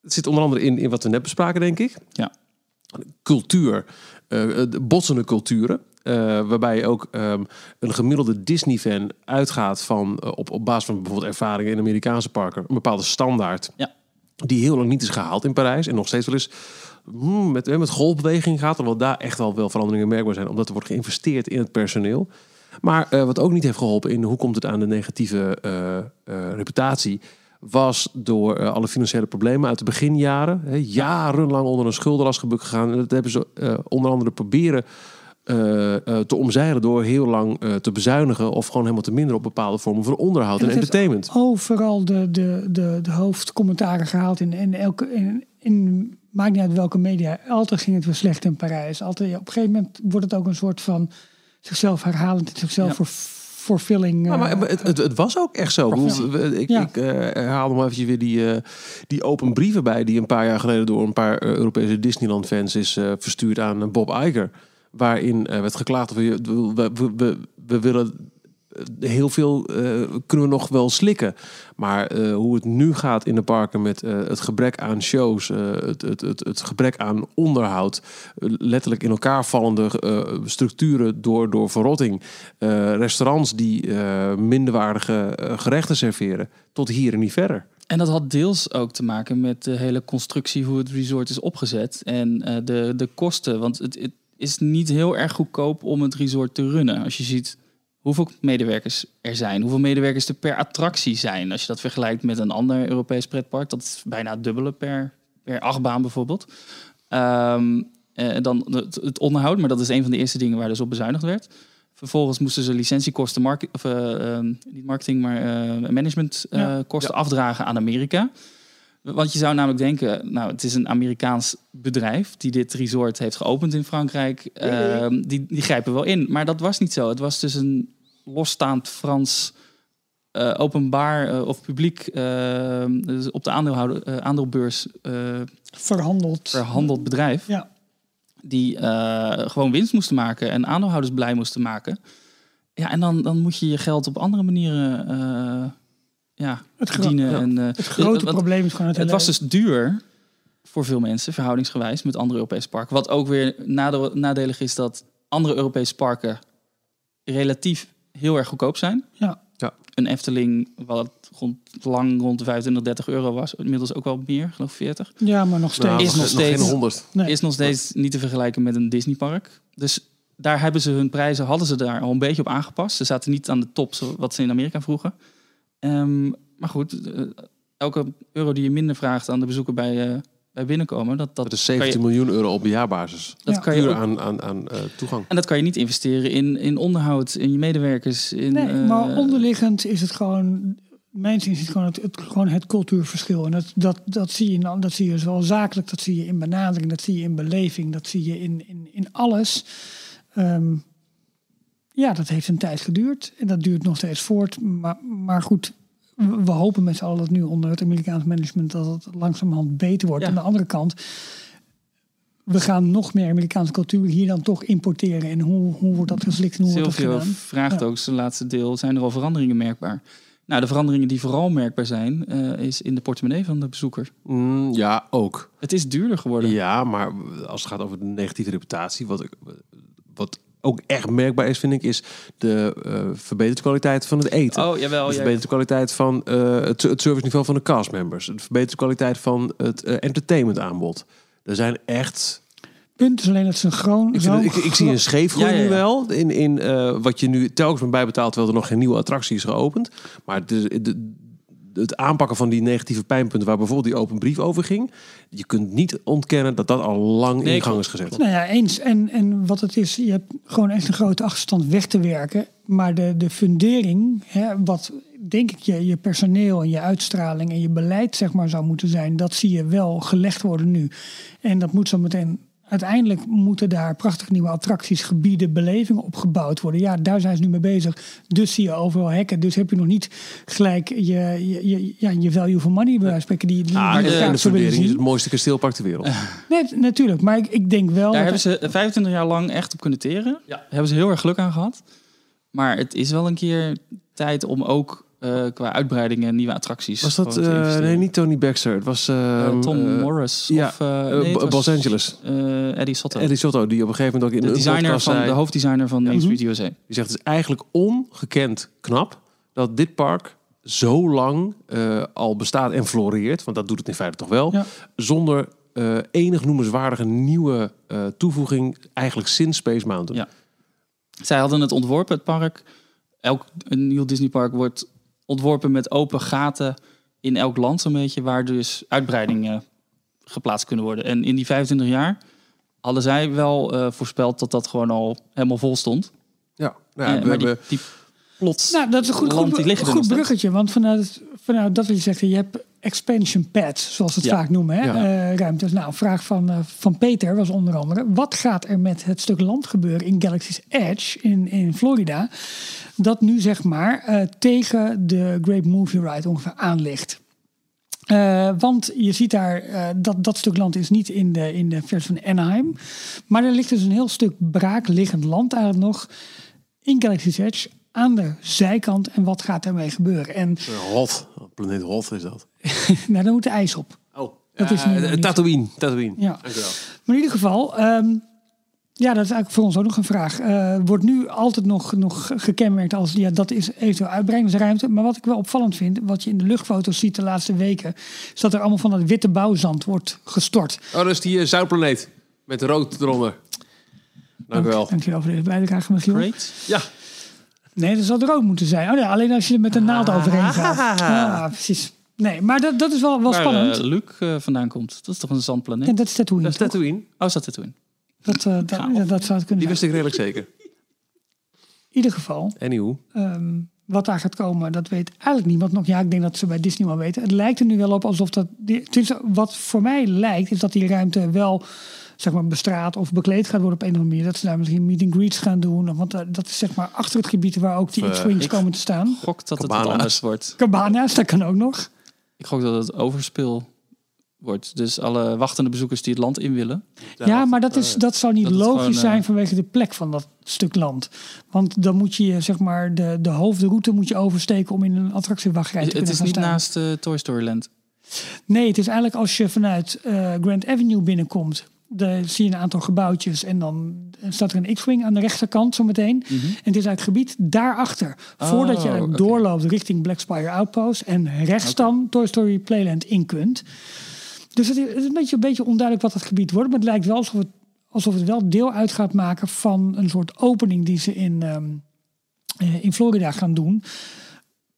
zit onder andere in, in wat we net bespraken, denk ik. Ja. Cultuur, eh, de botsende culturen. eh, waarbij je ook ehm, een gemiddelde Disney-fan uitgaat van eh, op, op basis van bijvoorbeeld ervaringen in Amerikaanse parken, een bepaalde standaard. Ja. Die heel lang niet is gehaald in Parijs. En nog steeds wel eens hmm, met, met golfbeweging gaat. Terwijl daar echt wel wel veranderingen merkbaar zijn. Omdat er wordt geïnvesteerd in het personeel. Maar wat ook niet heeft geholpen in hoe komt het aan de negatieve reputatie. Was door eh, alle financiële problemen uit de beginjaren. Hè, jarenlang onder een schuldenlast gebukt gegaan. En dat hebben ze eh, onder andere proberen eh, eh, te omzeilen door heel lang eh, te bezuinigen of gewoon helemaal te minderen op bepaalde vormen van onderhoud en, entertainment. overal de, de, de, de hoofdcommentaren gehaald in, in elke. In, in, maakt niet uit welke media. Altijd ging het weer slecht in Parijs. Altijd, ja, op een gegeven moment wordt het ook een soort van zichzelf herhalend, zichzelf Ja. voor fulfilling. Ja, maar eh, het, het, het was ook echt zo. Ik, Ja. ik eh, herhaal nog eventjes weer die, eh, die open brieven bij... die een paar jaar geleden door een paar eh, Europese Disneyland-fans is verstuurd aan Bob Iger. Waarin werd geklaagd We, we, we, we willen heel veel eh, kunnen we nog wel slikken. Maar eh, hoe het nu gaat in de parken met eh, het gebrek aan shows, eh, het, het, het, het gebrek aan onderhoud, eh, letterlijk in elkaar vallende eh, structuren door, door verrotting, eh, restaurants die eh, minderwaardige eh, gerechten serveren, tot hier en niet verder. En dat had deels ook te maken met de hele constructie, hoe het resort is opgezet en eh, de, de kosten. Want het, het is niet heel erg goedkoop om het resort te runnen. Als je ziet hoeveel medewerkers er zijn, hoeveel medewerkers er per attractie zijn. Als je dat vergelijkt met een ander Europees pretpark, dat is bijna het dubbele per, per achtbaan bijvoorbeeld. Eh, dan het, het onderhoud, maar dat is een van de eerste dingen waar dus op bezuinigd werd. Vervolgens moesten ze licentiekosten, of, eh, ehm, niet marketing, maar eh managementkosten Ja. afdragen aan Amerika. Want je zou namelijk denken, nou, het is een Amerikaans bedrijf die dit resort heeft geopend in Frankrijk. Ehm, die, die grijpen wel in. Maar dat was niet zo. Het was dus een losstaand Frans eh, openbaar eh, of publiek eh, dus op de aandeelhouder, aandeelbeurs verhandeld. verhandeld bedrijf. Ja. Die gewoon winst moesten maken en aandeelhouders blij moesten maken. Ja, en dan, dan moet je je geld op andere manieren ja, Het verdienen. ja. En, Het grote probleem is gewoon het, het was dus duur voor veel mensen, verhoudingsgewijs, met andere Europese parken. Wat ook weer nadelig is dat andere Europese parken relatief heel erg goedkoop zijn. Ja. Ja. Een Efteling, wat rond, lang rond de 25, 30 euro was, inmiddels ook wel meer, geloof ik 40. Ja, maar nog steeds. Nou, is nog steeds- geen honderd. Nee. Is nog steeds niet te vergelijken met een Disneypark. Dus daar hebben ze hun prijzen, hadden ze daar al een beetje op aangepast. Ze zaten niet aan de top, zo- wat ze in Amerika vroegen. Ehm, maar goed, eh, elke euro die je minder vraagt aan de bezoeker bij, eh, bij binnenkomen, dat, dat, Dat is kan 17 je, miljoen euro op jaarbasis. dat Ja. kan je ook- aan, aan, aan eh, toegang. en dat kan je niet investeren in, in onderhoud, in je medewerkers. In, Nee, eh, maar onderliggend is het gewoon, mijn zin is het gewoon het, het, gewoon het cultuurverschil. En dat, dat, dat, zie je, in- dat zie je zowel zakelijk, dat zie je in benadering, dat zie je in beleving, dat zie je in, in, in alles. Ehm, ja, dat heeft een tijd geduurd en dat duurt nog steeds voort. Maar, maar goed, we, hopen met z'n allen dat nu onder het Amerikaans management dat het langzamerhand beter wordt. Ja. Aan de andere kant, we gaan nog meer Amerikaanse cultuur hier dan toch importeren. En hoe, hoe wordt dat geflikt hoe wordt dat Silvio vraagt Ja. ook zijn laatste deel, zijn er al veranderingen merkbaar? Nou, de veranderingen die vooral merkbaar zijn, eh, is in de portemonnee van de bezoeker. Mm, ja, ook. Het is duurder geworden. Ja, maar als het gaat over de negatieve reputatie, wat, ik, wat ook echt merkbaar is, vind ik, is de eh, verbeterde kwaliteit van het eten. Oh, jawel. de ja. verbeterde kwaliteit van eh, het, het serviceniveau van de castmembers. De verbeterde kwaliteit van het eh, entertainmentaanbod. Er zijn echt... punt is alleen dat ze een gewoon. Ik, zo ik, ik zie een scheefgroei Ja, ja, ja. nu wel. In, in eh, wat je nu telkens bent bijbetaalt, terwijl er nog geen nieuwe attractie is geopend. Maar is- de, het aanpakken van die negatieve pijnpunten, waar bijvoorbeeld die open brief over ging. Je kunt niet ontkennen dat dat al lang Nee, in gang is gezet. Nou ja, eens. En, en wat het is, je hebt gewoon echt een grote achterstand weg te werken. Maar de, de fundering, hè, wat denk ik je, je personeel en je uitstraling en je beleid zeg maar zou moeten zijn, dat zie je wel gelegd worden nu. En dat moet zo meteen. Uiteindelijk moeten daar prachtige nieuwe attracties, gebieden, belevingen opgebouwd worden. Ja, daar zijn ze nu mee bezig. Dus zie je overal hekken. Dus heb je nog niet gelijk je, je, je, ja, je value for money bij spreken die, die Ah, die de, de fundering is het mooiste kasteelpark ter wereld. Nee, natuurlijk. Maar ik, ik denk wel. Daar dat hebben ze 25 jaar lang echt op kunnen teren. Ja. Daar hebben ze heel erg geluk aan gehad. Maar het is wel een keer tijd om ook eh, qua uitbreidingen en nieuwe attracties. Was dat... investeren. nee, niet Tony Baxter. Het was... Ehm, Tom Morris ja, of nee, was, Los Angeles. Eddie Soto. Eddie Soto, die op een gegeven moment ook in de designer van zei... de hoofddesigner van Main Street USA. Die zegt het is eigenlijk ongekend knap dat dit park zo lang al bestaat en floreert, want dat doet het in feite toch wel, Ja. zonder enig noemenswaardige nieuwe toevoeging, eigenlijk sinds Space Mountain. Ja. Zij hadden het ontworpen, het park. Elk een nieuw Disneypark wordt ontworpen met open gaten in elk land zo'n beetje, waar dus uitbreidingen geplaatst kunnen worden. En in die 25 jaar hadden zij wel eh, voorspeld dat dat gewoon al helemaal vol stond. Ja, nou ja, Eh, we maar die, hebben- die plots Nou, dat is een goed, land, goed, die liggen nog goed bruggetje. Want vanuit, vanuit dat wat je zegt, je hebt expansion pads, zoals ze het Ja. vaak noemen, hè? Ja. eh, ruimtes. Nou, een vraag van, eh, van Peter was onder andere: wat gaat er met het stuk land gebeuren in Galaxy's Edge in, in Florida? Dat nu zeg maar eh, tegen de Great Movie Ride ongeveer aan ligt. Eh, want je ziet daar, eh, dat, dat stuk land is niet in de, in de versie van Anaheim. Maar er ligt dus een heel stuk braakliggend land eigenlijk nog in Galaxy's Edge aan de zijkant. En wat gaat daarmee gebeuren? En Hoth, planeet Hoth is dat. nou, daar moet de ijs op. Oh, Dat is nu nog niet. Tatooine. Tatooine. Ja. Dankjewel. Maar in ieder geval, ehm, ja, dat is eigenlijk voor ons ook nog een vraag. Eh, wordt nu altijd nog, nog gekenmerkt als, ja, dat is eventueel uitbreidingsruimte. Maar wat ik wel opvallend vind, wat je in de luchtfoto's ziet de laatste weken, is dat er allemaal van dat witte bouwzand wordt gestort. Oh, dat is die uh, zoutplaneet. Met rood eronder. Dank u wel. Dankjewel voor deze bijdrage, Michiel. Great. Ja, Nee, dat zou rood moeten zijn. Oh ja, alleen als je er met een naald overheen gaat. Ja, precies. Nee, maar dat, dat is wel, wel Waar spannend. eh, Luke eh, vandaan komt. Dat is toch een zandplaneet? ja, dat is Tatooine. dat is Tatooine. Oh, is dat Tatooine? Dat, eh, dat, ja, dat zou het kunnen Die wist ik redelijk zeker. In ieder geval, Anywho. ehm, wat daar gaat komen, dat weet eigenlijk niemand nog. Ja, ik denk dat ze bij Disney wel weten. Het lijkt er nu wel op alsof dat... Die, wat voor mij lijkt, is dat die ruimte wel zeg maar, bestraat of bekleed gaat worden op een of andere manier. Dat ze daar misschien meet and greets gaan doen. Want dat is zeg maar achter het gebied waar ook die X-Wings komen te staan. Gok dat het Cabana's. anders wordt. Cabana's, dat kan ook nog. Ik gok dat het overspil wordt. Dus alle wachtende bezoekers die het land in willen. Ja, maar dat, is, dat zou niet dat het logisch gewoon, eh, zijn vanwege de plek van dat stuk land. Want dan moet je zeg maar de, de hoofdroute moet je oversteken om in een attractiewachtrij te Het kunnen is gaan niet staan. naast eh, Toy Story Land. Nee, het is eigenlijk als je vanuit eh, Grand Avenue binnenkomt. Dan zie je een aantal gebouwtjes en dan staat er een X-Wing aan de rechterkant zometeen. En het is eigenlijk het gebied daarachter. Voordat je oké. doorloopt richting Black Spire Outpost. En rechts dan Toy Story Playland in kunt. Dus het is, een, beetje, een beetje onduidelijk wat het gebied wordt. Maar het lijkt wel alsof het, alsof het wel deel uit gaat maken van een soort opening die ze in, ehm, eh, in Florida gaan doen.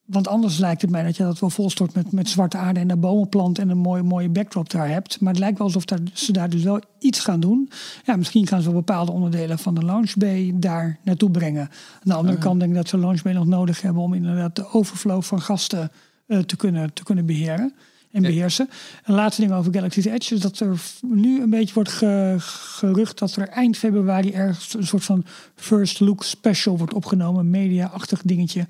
Want anders lijkt het mij dat je dat wel volstort met, met zwarte aarde en daar bomen plant en een mooie, mooie backdrop daar hebt. Maar het lijkt wel alsof daar, ze daar dus wel iets gaan doen. Ja, misschien gaan ze wel bepaalde onderdelen van de Launch Bay daar naartoe brengen. Aan de andere kant denk ik dat ze Launch Bay nog nodig hebben om inderdaad de overflow van gasten eh, te, kunnen, te kunnen beheren en beheersen. Een laatste ding over Galaxy's Edge is dat er nu een beetje wordt ge- gerucht dat er eind februari ergens een soort van first look special wordt opgenomen, een media-achtig dingetje.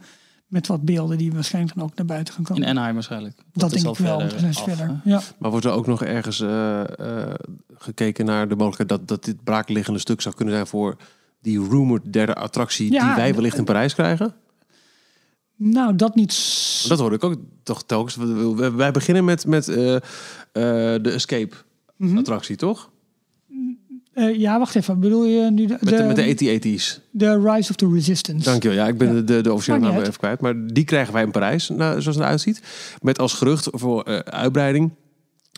Met wat beelden die waarschijnlijk dan ook naar buiten gaan komen. In Anaheim waarschijnlijk. dat is denk al ik wel, verder dan zijn ze af, verder. hè? Ja. Maar wordt er ook nog ergens eh, eh, gekeken naar de mogelijkheid dat, dat dit braakliggende stuk zou kunnen zijn voor die rumored derde attractie Ja, die wij wellicht in Parijs krijgen? Nou, dat niet. Dat hoorde ik ook toch telkens. Wij beginnen met, met eh, eh, de Escape Mhm. attractie, toch? Eh, ja, wacht even. Bedoel je nu de, Met de, met de AT-AT's. de Rise of the Resistance? Dankjewel. Ja, ik ben Ja. de, de, officiële naam even kwijt. Maar die krijgen wij in Parijs, nou, zoals het eruit ziet. Met als gerucht voor eh, uitbreiding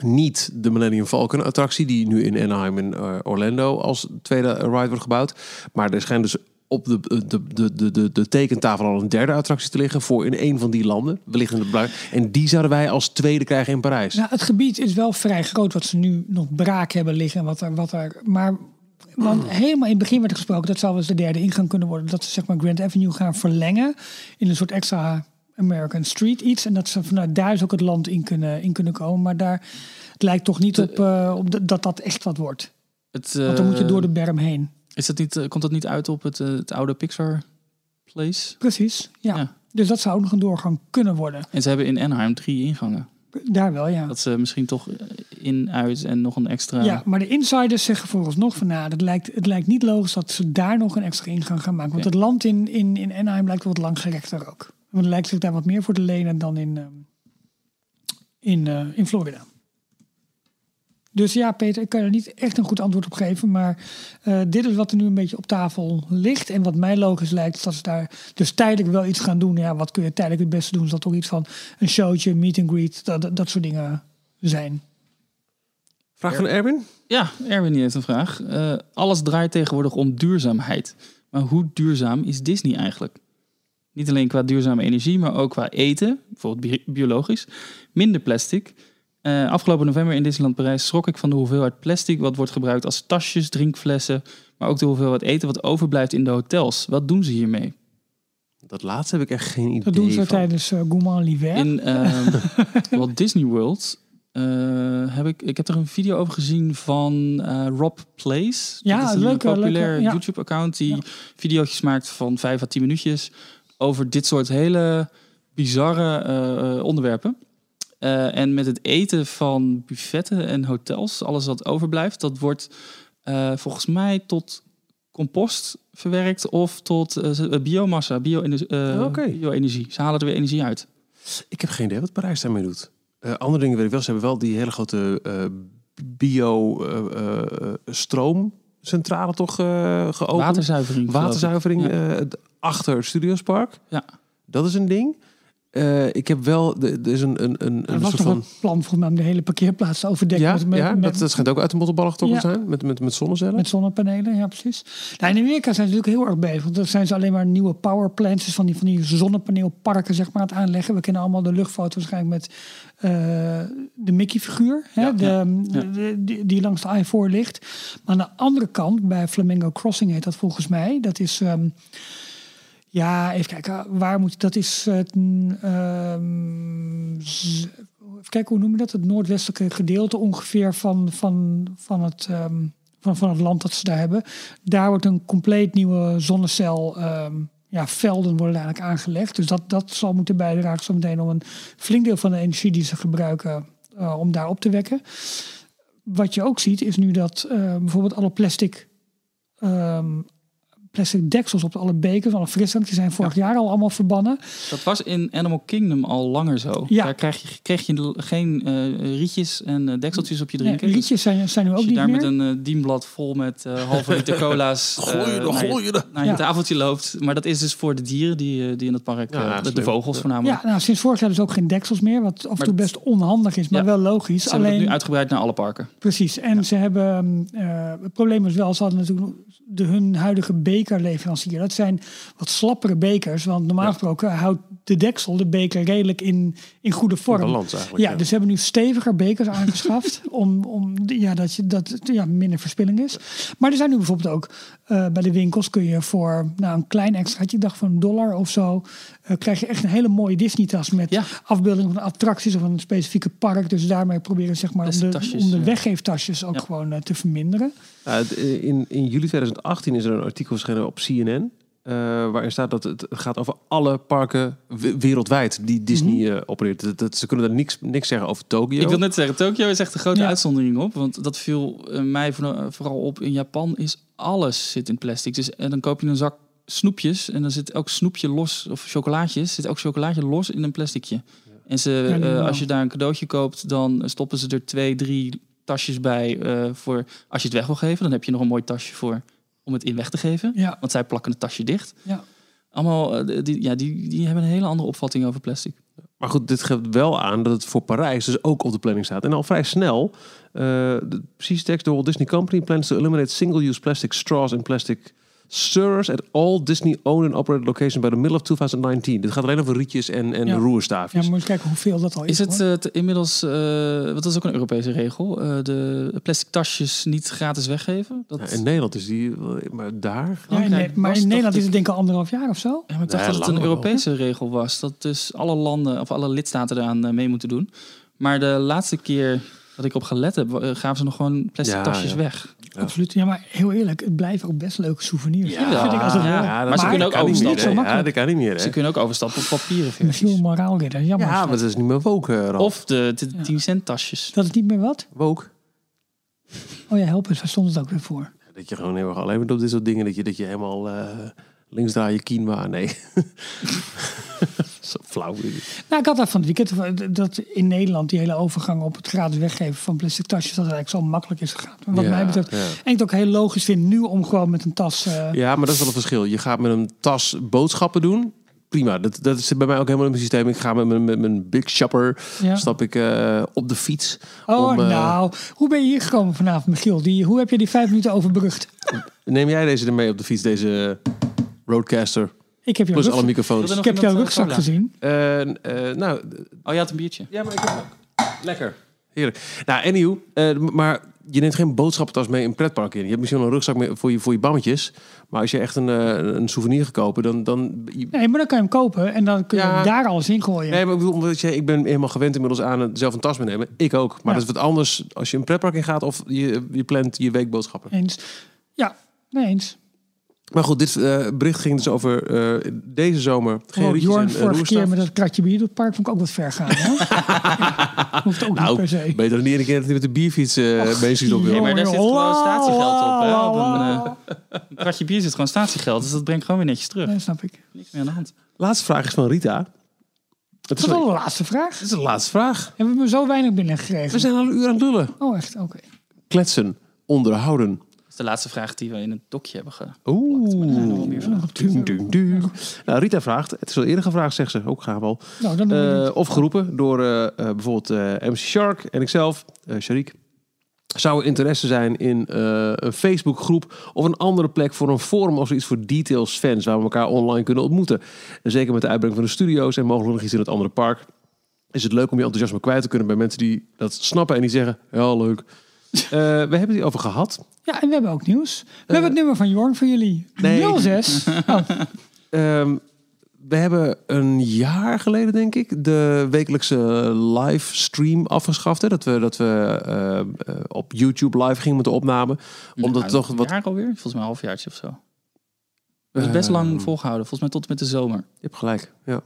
niet de Millennium Falcon attractie... die nu in Anaheim en eh, Orlando als tweede ride wordt gebouwd. Maar er schijnt dus op de, de, de, de, de, tekentafel al een derde attractie te liggen... voor in een van die landen. Wellicht in de En die zouden wij als tweede krijgen in Parijs. Nou, het gebied is wel vrij groot wat ze nu nog braak hebben liggen. Wat er, wat er, maar want helemaal in het begin werd er gesproken dat zou wel eens de derde ingang kunnen worden. Dat ze zeg maar Grand Avenue gaan verlengen in een soort extra American Street iets. En dat ze vanuit daar dus ook het land in kunnen, in kunnen komen. Maar daar het lijkt toch niet op, eh, op dat dat echt wat wordt. Het, Want dan moet je eh, door de berm heen. Is dat niet, eh, komt dat niet uit op het, eh, het oude Pixar Place? Precies, ja. Ja. Dus dat zou ook nog een doorgang kunnen worden. En ze hebben in Anaheim drie ingangen. Daar wel, ja. Dat ze misschien toch eh, in, uit en nog een extra... Ja, maar de insiders zeggen vooralsnog van nou, het lijkt, het lijkt niet logisch dat ze daar nog een extra ingang gaan maken. Want het land in, in, in Anaheim lijkt wat langgerekter ook. Want het lijkt zich daar wat meer voor te lenen dan in, ehm, in, in Florida. Dus ja, Peter, ik kan er niet echt een goed antwoord op geven. Maar eh, dit is wat er nu een beetje op tafel ligt. En wat mij logisch lijkt, is dat ze daar dus tijdelijk wel iets gaan doen. Ja, wat kun je tijdelijk het beste doen? Is dat toch iets van een showtje, meet and greet, dat, dat, dat soort dingen zijn. Vraag van Erwin? Ja, Erwin heeft een vraag. Eh, alles draait tegenwoordig om duurzaamheid. Maar hoe duurzaam is Disney eigenlijk? Niet alleen qua duurzame energie, maar ook qua eten, bijvoorbeeld bi- biologisch. Minder plastic. Eh, afgelopen november in Disneyland Parijs schrok ik van de hoeveelheid plastic wat wordt gebruikt als tasjes, drinkflessen, maar ook de hoeveelheid eten wat overblijft in de hotels. Wat doen ze hiermee? Dat laatste heb ik echt geen idee Dat doen ze van. tijdens uh, Gourmand l'hiver. In ehm Walt Disney World eh, heb ik, ik heb er een video over gezien van eh, Rob Place. Ja, dat is een leuke, populair leuke, ja. YouTube-account die Ja. video's maakt van 5 à 10 minuutjes over dit soort hele bizarre eh, onderwerpen. Eh, en met het eten van buffetten en hotels, alles wat overblijft, dat wordt eh, volgens mij tot compost verwerkt of tot eh, biomassa, bio-energie. Oké. bio-energie. Ze halen er weer energie uit. Ik heb geen idee wat Parijs daarmee doet. Eh, andere dingen weet ik wel. Ze hebben wel die hele grote eh, bio eh, eh, stroomcentrale toch eh, geopend. Waterzuivering. Waterzuivering Ja. eh, achter Studiospark. Ja. Dat is een ding. Eh, ik heb wel, er is een, een, een, er was soort van... een plan mij om de hele parkeerplaats te overdekken. Ja, met, met, ja dat, dat schijnt ook uit de mottenballen getrokken te Ja. zijn. Met, met, met zonnecellen. Met zonnepanelen, ja precies. Nou, in Amerika zijn ze natuurlijk heel erg bezig. Want dan zijn ze alleen maar nieuwe power plants, dus van die, van die zonnepaneelparken zeg maar, aan het aanleggen. We kennen allemaal de luchtfoto waarschijnlijk met eh, de Mickey-figuur. Ja, de, ja. de- die, die langs de I-4 ligt. Maar aan de andere kant, bij Flamingo Crossing heet dat volgens mij. Dat is... ehm, ja, even kijken. Waar moet dat is het. z- even kijken, hoe noem je dat? Het noordwestelijke gedeelte ongeveer van, van, van, het, ehm, van, van het land dat ze daar hebben. Daar wordt een compleet nieuwe zonnecel. ehm, ja, velden worden eigenlijk aangelegd. Dus dat, dat zal moeten bijdragen zometeen om een flink deel van de energie die ze gebruiken eh, om daar op te wekken. Wat je ook ziet is nu dat eh, bijvoorbeeld alle plastic plastic deksels op alle bekers, alle frisdrankjes zijn vorig jaar al allemaal verbannen. Dat was in Animal Kingdom al langer zo. Ja. Daar krijg je, kreeg je geen eh, rietjes en eh, dekseltjes op je Nee, drinken. Dus rietjes zijn, zijn nu ook als je niet daar meer. met een eh, dienblad vol met eh halve liter cola's Gooi je, naar je- gooi je. naar je Ja. tafeltje loopt. Maar dat is dus voor de dieren die, die in het park, Ja, de, vogels voornamelijk. Ja, nou, sinds vorig jaar dus ook geen deksels meer, wat af en toe best onhandig is, maar Ja. wel logisch. Ze hebben Alleen, het nu uitgebreid naar alle parken. precies. En ze hebben, eh, het probleem is wel, ze hadden natuurlijk de, hun huidige bekerleverancier. Dat zijn wat slappere bekers, want normaal Ja. gesproken houdt de deksel de beker redelijk in, in goede vorm. balans eigenlijk, Ja, ja. dus ze hebben nu steviger bekers aangeschaft om, om ja, dat, je, dat het ja, minder verspilling is. Maar er zijn nu bijvoorbeeld ook eh, bij de winkels kun je voor nou, een klein extraatje, ik dacht van een dollar of zo, eh, krijg je echt een hele mooie Disney tas met Ja. afbeeldingen van attracties of een specifieke park. Dus daarmee proberen ze zeg maar om de, tasjes, om de ja. weggeeftasjes ook Ja. gewoon eh, te verminderen. Eh, in, in juli 2018 is er een artikel verschenen op CNN. eh, waarin staat dat het gaat over alle parken we- wereldwijd die Disney eh, opereert. Dat, dat- ze kunnen daar niks, niks zeggen over Tokio. Ik wil net zeggen, Tokio is echt een grote Ja. uitzondering op. Want dat viel mij vooral vooral op. In Japan is alles zit in plastic. Dus, en dan koop je een zak snoepjes. En dan zit elk snoepje los, of chocolaatjes, zit elk chocolaatje los in een plasticje. En ze, eh, als je daar een cadeautje koopt, dan stoppen ze er twee, drie tasjes bij eh, voor als je het weg wil geven. Dan heb je nog een mooi tasje voor om het in weg te geven. Ja. Want zij plakken het tasje dicht. Ja. Allemaal, eh, die, ja, die, die hebben een hele andere opvatting over plastic. Maar goed, dit geeft wel aan dat het voor Parijs dus ook op de planning staat. En al vrij snel, eh de precies tekst, de Walt Disney Company plans to eliminate single-use plastic straws and plastic stirrers at all Disney-owned and operated locations by the middle of 2019. Dit gaat alleen over rietjes en, en Ja. de Ja, roerstaafjes. moet je kijken hoeveel dat al is. Is het eh, inmiddels, uh, wat is ook een Europese regel, eh, de plastic tasjes niet gratis weggeven? Dat, Ja, in Nederland is die, maar daar... ja, in, Frankrijk Ne- maar in Nederland is het denk ik al anderhalf jaar of zo. Ja, maar ik dacht Nee, dat het een wel. Europese regel was. Dat dus alle landen of alle lidstaten eraan mee moeten doen. Maar de laatste keer dat ik op gelet heb, gaven ze nog gewoon plastic Ja, tasjes ja. weg. Absoluut. Ja, maar heel eerlijk, het blijven ook best leuke souvenirs. Ja, vind ik altijd wel. ja, maar ze kunnen ook overstappen. Ja, dat kan niet meer. Hè? Ze kunnen ook overstappen op papieren Misschien versies. een moraalridder. Jammer. Ja, maar dat. is niet meer woke, eh. Of de, de 10 cent tasjes. Dat is niet meer wat? Woke. Oh ja, help eens. Waar stond het ook weer voor? Dat je gewoon heel erg alleen bent op dit soort dingen. Dat je, dat je helemaal... eh, Links draaien quinoa. Nee. Zo flauw. Nou, ik had dat van het weekend. Dat in Nederland die hele overgang op het gratis weggeven van plastic tasjes. Dat het eigenlijk zo makkelijk is gegaan. Wat Ja, mij betreft. ja. En ik het ook heel logisch vind nu om gewoon met een tas. eh, Ja, maar dat is wel een verschil. Je gaat met een tas boodschappen doen. Prima, dat, dat zit bij mij ook helemaal in mijn systeem. Ik ga met mijn, met mijn big shopper, Ja. stap ik eh, op de fiets. Oh, om, eh, nou. Hoe ben je hier gekomen vanavond, Michiel? Die, hoe heb je die vijf minuten overbrugd? Neem jij deze er mee op de fiets, deze Roadcaster? Ik heb jouw Plus alle rugzak, microfoons. Ik heb jouw iemand, eh, rugzak cola? gezien. Eh, eh, nou, Oh, je had een biertje. ja, maar ik heb ook. Lekker. Heerlijk. Nou, anyhow, eh, maar je neemt geen boodschappentas mee een pretpark in. Je hebt misschien wel een rugzak mee voor je, voor je bammetjes. Maar als je echt een, eh, een souvenir gaat kopen, dan... dan je- Nee, maar dan kan je hem kopen en dan kun je Ja. hem daar alles in gooien. Nee, maar ik bedoel, omdat je, ik ben helemaal gewend inmiddels aan het zelf een tas meenemen. Ik ook. Maar Ja. dat is wat anders als je een pretpark in gaat of je, je plant je weekboodschappen. Eens. Ja, nee eens. Maar goed, dit eh, bericht ging dus over eh, deze zomer. Geen Oh, Jorn, eh, vorige keer met dat kratje bier door het park vond ik ook wat ver gaan. Hè? Ja, Hoeft ook Nou, niet per se. beter dan niet een keer dat hij met de bierfiets eh Main op wil. Nee, maar daar zit gewoon statiegeld op. Hè? Op een, een kratje bier zit gewoon statiegeld. Dus dat brengt gewoon weer netjes terug. Nee, snap ik. Niks meer aan de hand. Laatste vraag is van Rita. Het Dat is, wel de laatste vraag. dit is de laatste vraag. Hebben we zo weinig binnengekregen? We zijn al een uur aan het lullen. Oh, echt? Oké. Kletsen, onderhouden. De laatste vraag die we in het dokje hebben ge... Oeh. Nou, Rita vraagt, het is al eerder gevraagd, zegt ze, ook gaan we al. Nou, Eh, of geroepen door eh, eh, bijvoorbeeld eh, MC Shark en ikzelf, eh Sharik. Zou er interesse zijn in eh, een Facebookgroep of een andere plek voor een forum of zoiets voor details fans waar we elkaar online kunnen ontmoeten? En zeker met de uitbrenging van de studio's en mogelijk nog iets in het andere park. Is het leuk om je enthousiasme kwijt te kunnen bij mensen die dat snappen en die zeggen, ja leuk. Eh, we hebben het hierover gehad. Ja, en we hebben ook nieuws. We hebben het nummer van Jorn voor jullie. Eh, nee. 06. Oh, Ehm, we hebben een jaar geleden, denk ik, de wekelijkse livestream afgeschaft. Hè? Dat we, dat we eh, eh, op YouTube live gingen met de opname. Omdat Nou, toch een wat. jaar alweer? Volgens mij een halfjaartje of zo. Dat is best lang volgehouden. Volgens mij tot en met de zomer. Je hebt gelijk, ja.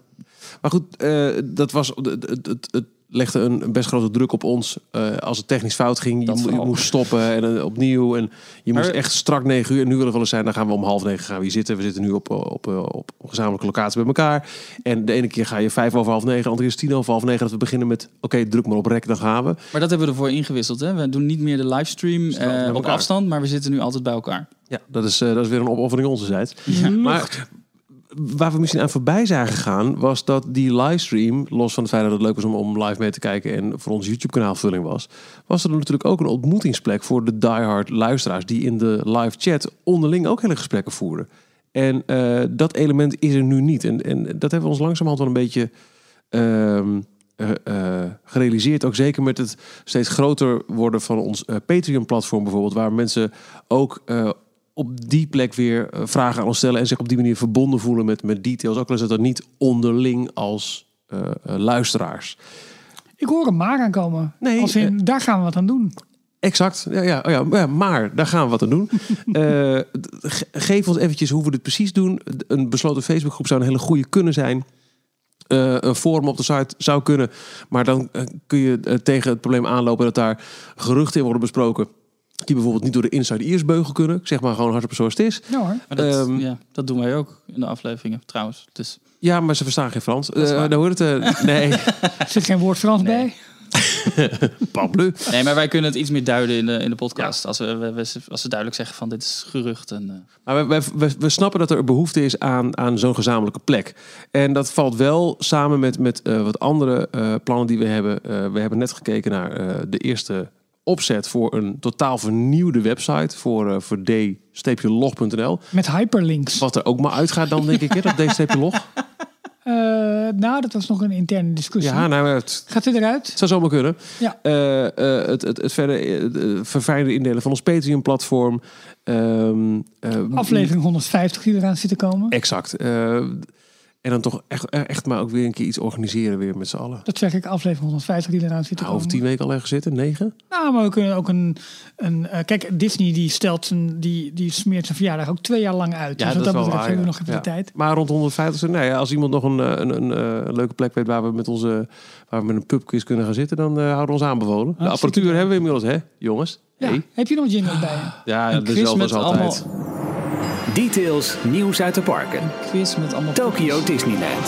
Maar goed, eh, dat was, het, het, het, het legde een, best grote druk op ons. eh, als het technisch fout ging, je, mo- je vooral. moest stoppen en eh, opnieuw. En je moest Maar- echt strak negen uur. En nu willen we wel eens zijn, dan gaan we om half negen gaan we hier zitten. We zitten nu op, op, op, op gezamenlijke locatie bij elkaar. En de ene keer ga je vijf over half negen, de andere is tien over half negen. Dat we beginnen met, oké, druk maar op rek, dan gaan we. Maar dat hebben we ervoor ingewisseld. Hè? We doen niet meer de livestream eh, met op afstand, maar we zitten nu altijd bij elkaar. Ja, dat is, eh, dat is weer een opoffering onzerzijds. Maar waar we misschien aan voorbij zijn gegaan, was dat die livestream, los van het feit dat het leuk was om, om live mee te kijken en voor ons YouTube-kanaal vulling was, was er natuurlijk ook een ontmoetingsplek voor de diehard luisteraars die in de live chat onderling ook hele gesprekken voeren. En eh, dat element is er nu niet. En, en dat hebben we ons langzamerhand wel een beetje ehm, eh, eh, gerealiseerd. Ook zeker met het steeds groter worden van ons Patreon-platform bijvoorbeeld. Waar mensen ook op die plek weer eh, vragen aan ons stellen. En zich op die manier verbonden voelen met, met details. Ook al is het dan niet onderling als eh, eh, luisteraars. ik hoor hem maar aankomen. Nee, Als in, daar gaan we wat aan doen. Exact. Ja, ja, oh ja, ja, maar daar gaan we wat aan doen. Ge- geef ons eventjes hoe we dit precies doen. Een besloten Facebookgroep zou een hele goede kunnen zijn. Een forum op de site zou kunnen. Maar dan kun je tegen het probleem aanlopen dat daar geruchten in worden besproken. Die bijvoorbeeld niet door de Inside Ears beugel kunnen. Ik zeg maar gewoon hardop zoals het is. Ja hoor. Maar dat, Ehm, ja, dat doen wij ook in de afleveringen trouwens. Dus Ja, maar ze verstaan geen Frans. Eh waar. dan hoort het. eh, nee, Er zit geen woord Frans bij. parbleu. Nee, maar wij kunnen het iets meer duiden in de, in de podcast. Als, we, we- we- als ze duidelijk zeggen van dit is gerucht. En, eh, Maar we, we, we, we snappen dat er behoefte is aan, aan zo'n gezamenlijke plek. En dat valt wel samen met, met eh, wat andere eh, plannen die we hebben. Eh, we hebben net gekeken naar eh, de eerste opzet voor een totaal vernieuwde website voor, eh voor d-log.nl. Met hyperlinks. Wat er ook maar uitgaat dan, denk ik, hè, dat d-log. Eh, nou, dat was nog een interne discussie. Ja, nou, het, Gaat hij eruit? het zou zomaar kunnen. Ja. Eh, het, het, het verder verfijnde indelen van ons Patreon-platform. Ehm, eh, Aflevering 150 die eraan zit te komen. Exact. Eh, en dan toch echt, echt maar ook weer een keer iets organiseren weer met z'n allen. Dat zeg ik, aflevering 150 die eraan zit te Nou, over tien weken al ergens zitten, negen? Nou, maar we kunnen ook een... een eh, kijk, Disney die stelt zijn, die, die smeert zijn verjaardag ook twee jaar lang uit. Ja, dus dat dat wel betreft waar, hebben we nog even Ja. de tijd. Maar rond 150, nou ja, als iemand nog een, eh, een, een, eh, een leuke plek weet waar we met onze waar we met een pubquiz kunnen gaan zitten, dan eh, houden we ons aanbevolen. De apparatuur hebben we inmiddels, hè, jongens? Ja. Hey. Heb je nog jingles bij je? Ja, dat is altijd. allemaal Details, nieuws uit de parken. Quiz met allemaal... Tokyo Disneyland.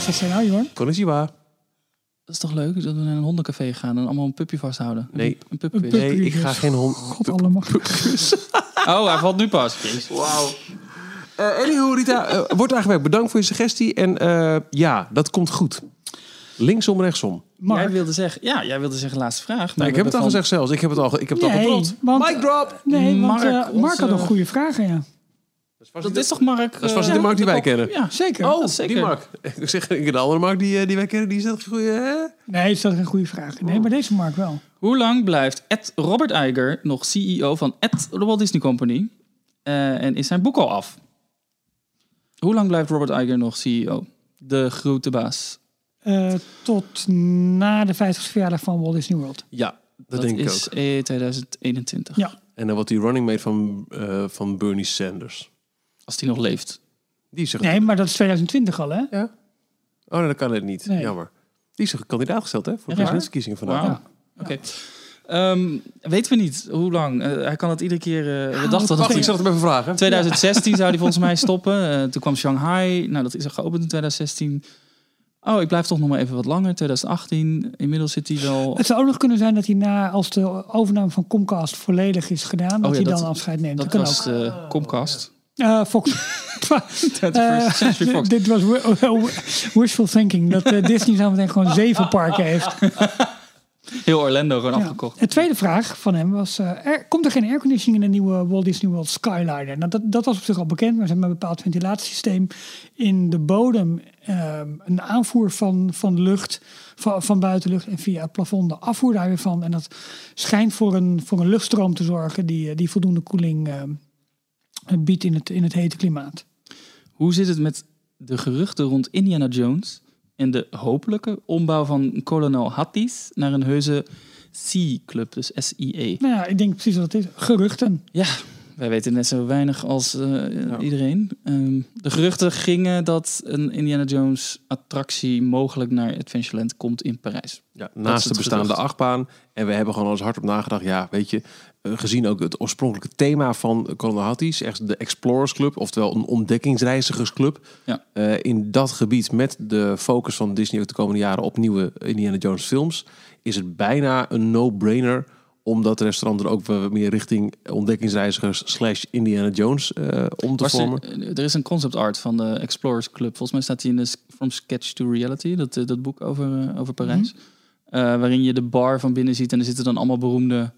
Zeg jij nou, Jorn? Konnichiwa. Dat is toch leuk dat we naar een hondencafé gaan en allemaal een puppy vasthouden? Nee. Een. Een Nee, ik ga geen hond... God allemachtig. Oh, hij valt nu pas. Wauw. Eh anywho, Rita, eh, wordt eigenlijk bedankt voor je suggestie. En eh, ja, dat komt goed. Linksom, rechtsom. Jij Mark. wilde zeggen, ja, jij wilde zeggen laatste vraag. maar Nou, ik heb het al gezegd zelfs. Ik heb het al, ik heb het al Nee, want- Mic drop! Nee, want Mark, Mark, had nog goede vragen, ja. Dat is toch Mark? Dat is vast de Mark die wij kennen. Ja. Zeker. Oh, dat is zeker. die Mark. Ik zeg, ik de andere Mark die, eh, die wij kennen, die is dat goede. Hè? Nee, is dat een goede vraag? Nee, maar deze Mark wel. Hoe lang blijft Ed Robert Iger nog CEO van Ed de Walt Disney Company? Eh, en is zijn boek al af? Hoe lang blijft Robert Iger nog CEO? De grote baas. Eh, tot na de 50ste verjaardag van Walt Disney World. Ja, dat, Dat denk ik is ook. eh, 2021. Ja. En dan wordt die running mate van, eh, van Bernie Sanders. Als die nog leeft. Die zegt... Nee, maar dat is 2020 al, hè? Ja? Oh, nee, dat kan het niet. Nee. Jammer. Die is een kandidaat gesteld, hè? Voor de waar? presidentsverkiezingen vandaag. Wauw. Oké. Ehm, weten we niet hoe lang. Eh, hij kan het iedere keer. eh, we dachten dat Wacht, hij ik zal het hem even vragen. 2016 zou hij volgens mij stoppen. Eh, toen kwam Shanghai. Nou, dat is er geopend in 2016. Oh, ik blijf toch nog maar even wat langer. 2018. Inmiddels zit hij wel. Het zou ook nog kunnen zijn dat hij na, als de overname van Comcast volledig is gedaan, dat Oh ja, hij dat- dan afscheid neemt. Dat, Dat kan was ook. de Comcast. Eh, Fox. 21st Century Eh, Fox. dit was wi- wishful thinking. Dat eh, Disney zo meteen gewoon zeven parken heeft. Heel Orlando gewoon Ja. afgekocht. De tweede vraag van hem was: er, komt er geen airconditioning in de nieuwe Walt Disney World Skyliner? Nou, dat, dat was op zich al bekend, maar ze hebben een bepaald ventilatiesysteem in de bodem. ehm, een aanvoer van, van lucht, van, van buitenlucht en via het plafond de afvoer daar weer van. En dat schijnt voor een, voor een luchtstroom te zorgen die, die voldoende koeling ehm, biedt in het, in het hete klimaat. Hoe zit het met de geruchten rond Indiana Jones en de hopelijke ombouw van kolonel Hatties naar een heuse Sea-club, dus S-I-E? Nou ja, ik denk precies wat het is. Geruchten. Ja, wij weten net zo weinig als eh, iedereen. Ehm, de geruchten gingen dat een Indiana Jones attractie mogelijk naar Adventureland komt in Parijs. Ja, naast de bestaande gerucht. achtbaan. En we hebben gewoon al eens hardop nagedacht. Ja, weet je, eh, gezien ook het oorspronkelijke thema van Colonel Hatties. Echt de Explorers Club, oftewel een ontdekkingsreizigersclub. Ja. Eh, in dat gebied met de focus van Disney ook de komende jaren op nieuwe Indiana Jones films. Is het bijna een no-brainer om dat restaurant er ook weer meer richting ontdekkingsreizigers slash Indiana Jones eh, om te Was vormen. er, er is een concept art van de Explorers Club. Volgens mij staat die in de From Sketch to Reality, dat, eh, dat boek over, eh, over Parijs. Eh, waarin je de bar van binnen ziet en er zitten dan allemaal beroemde,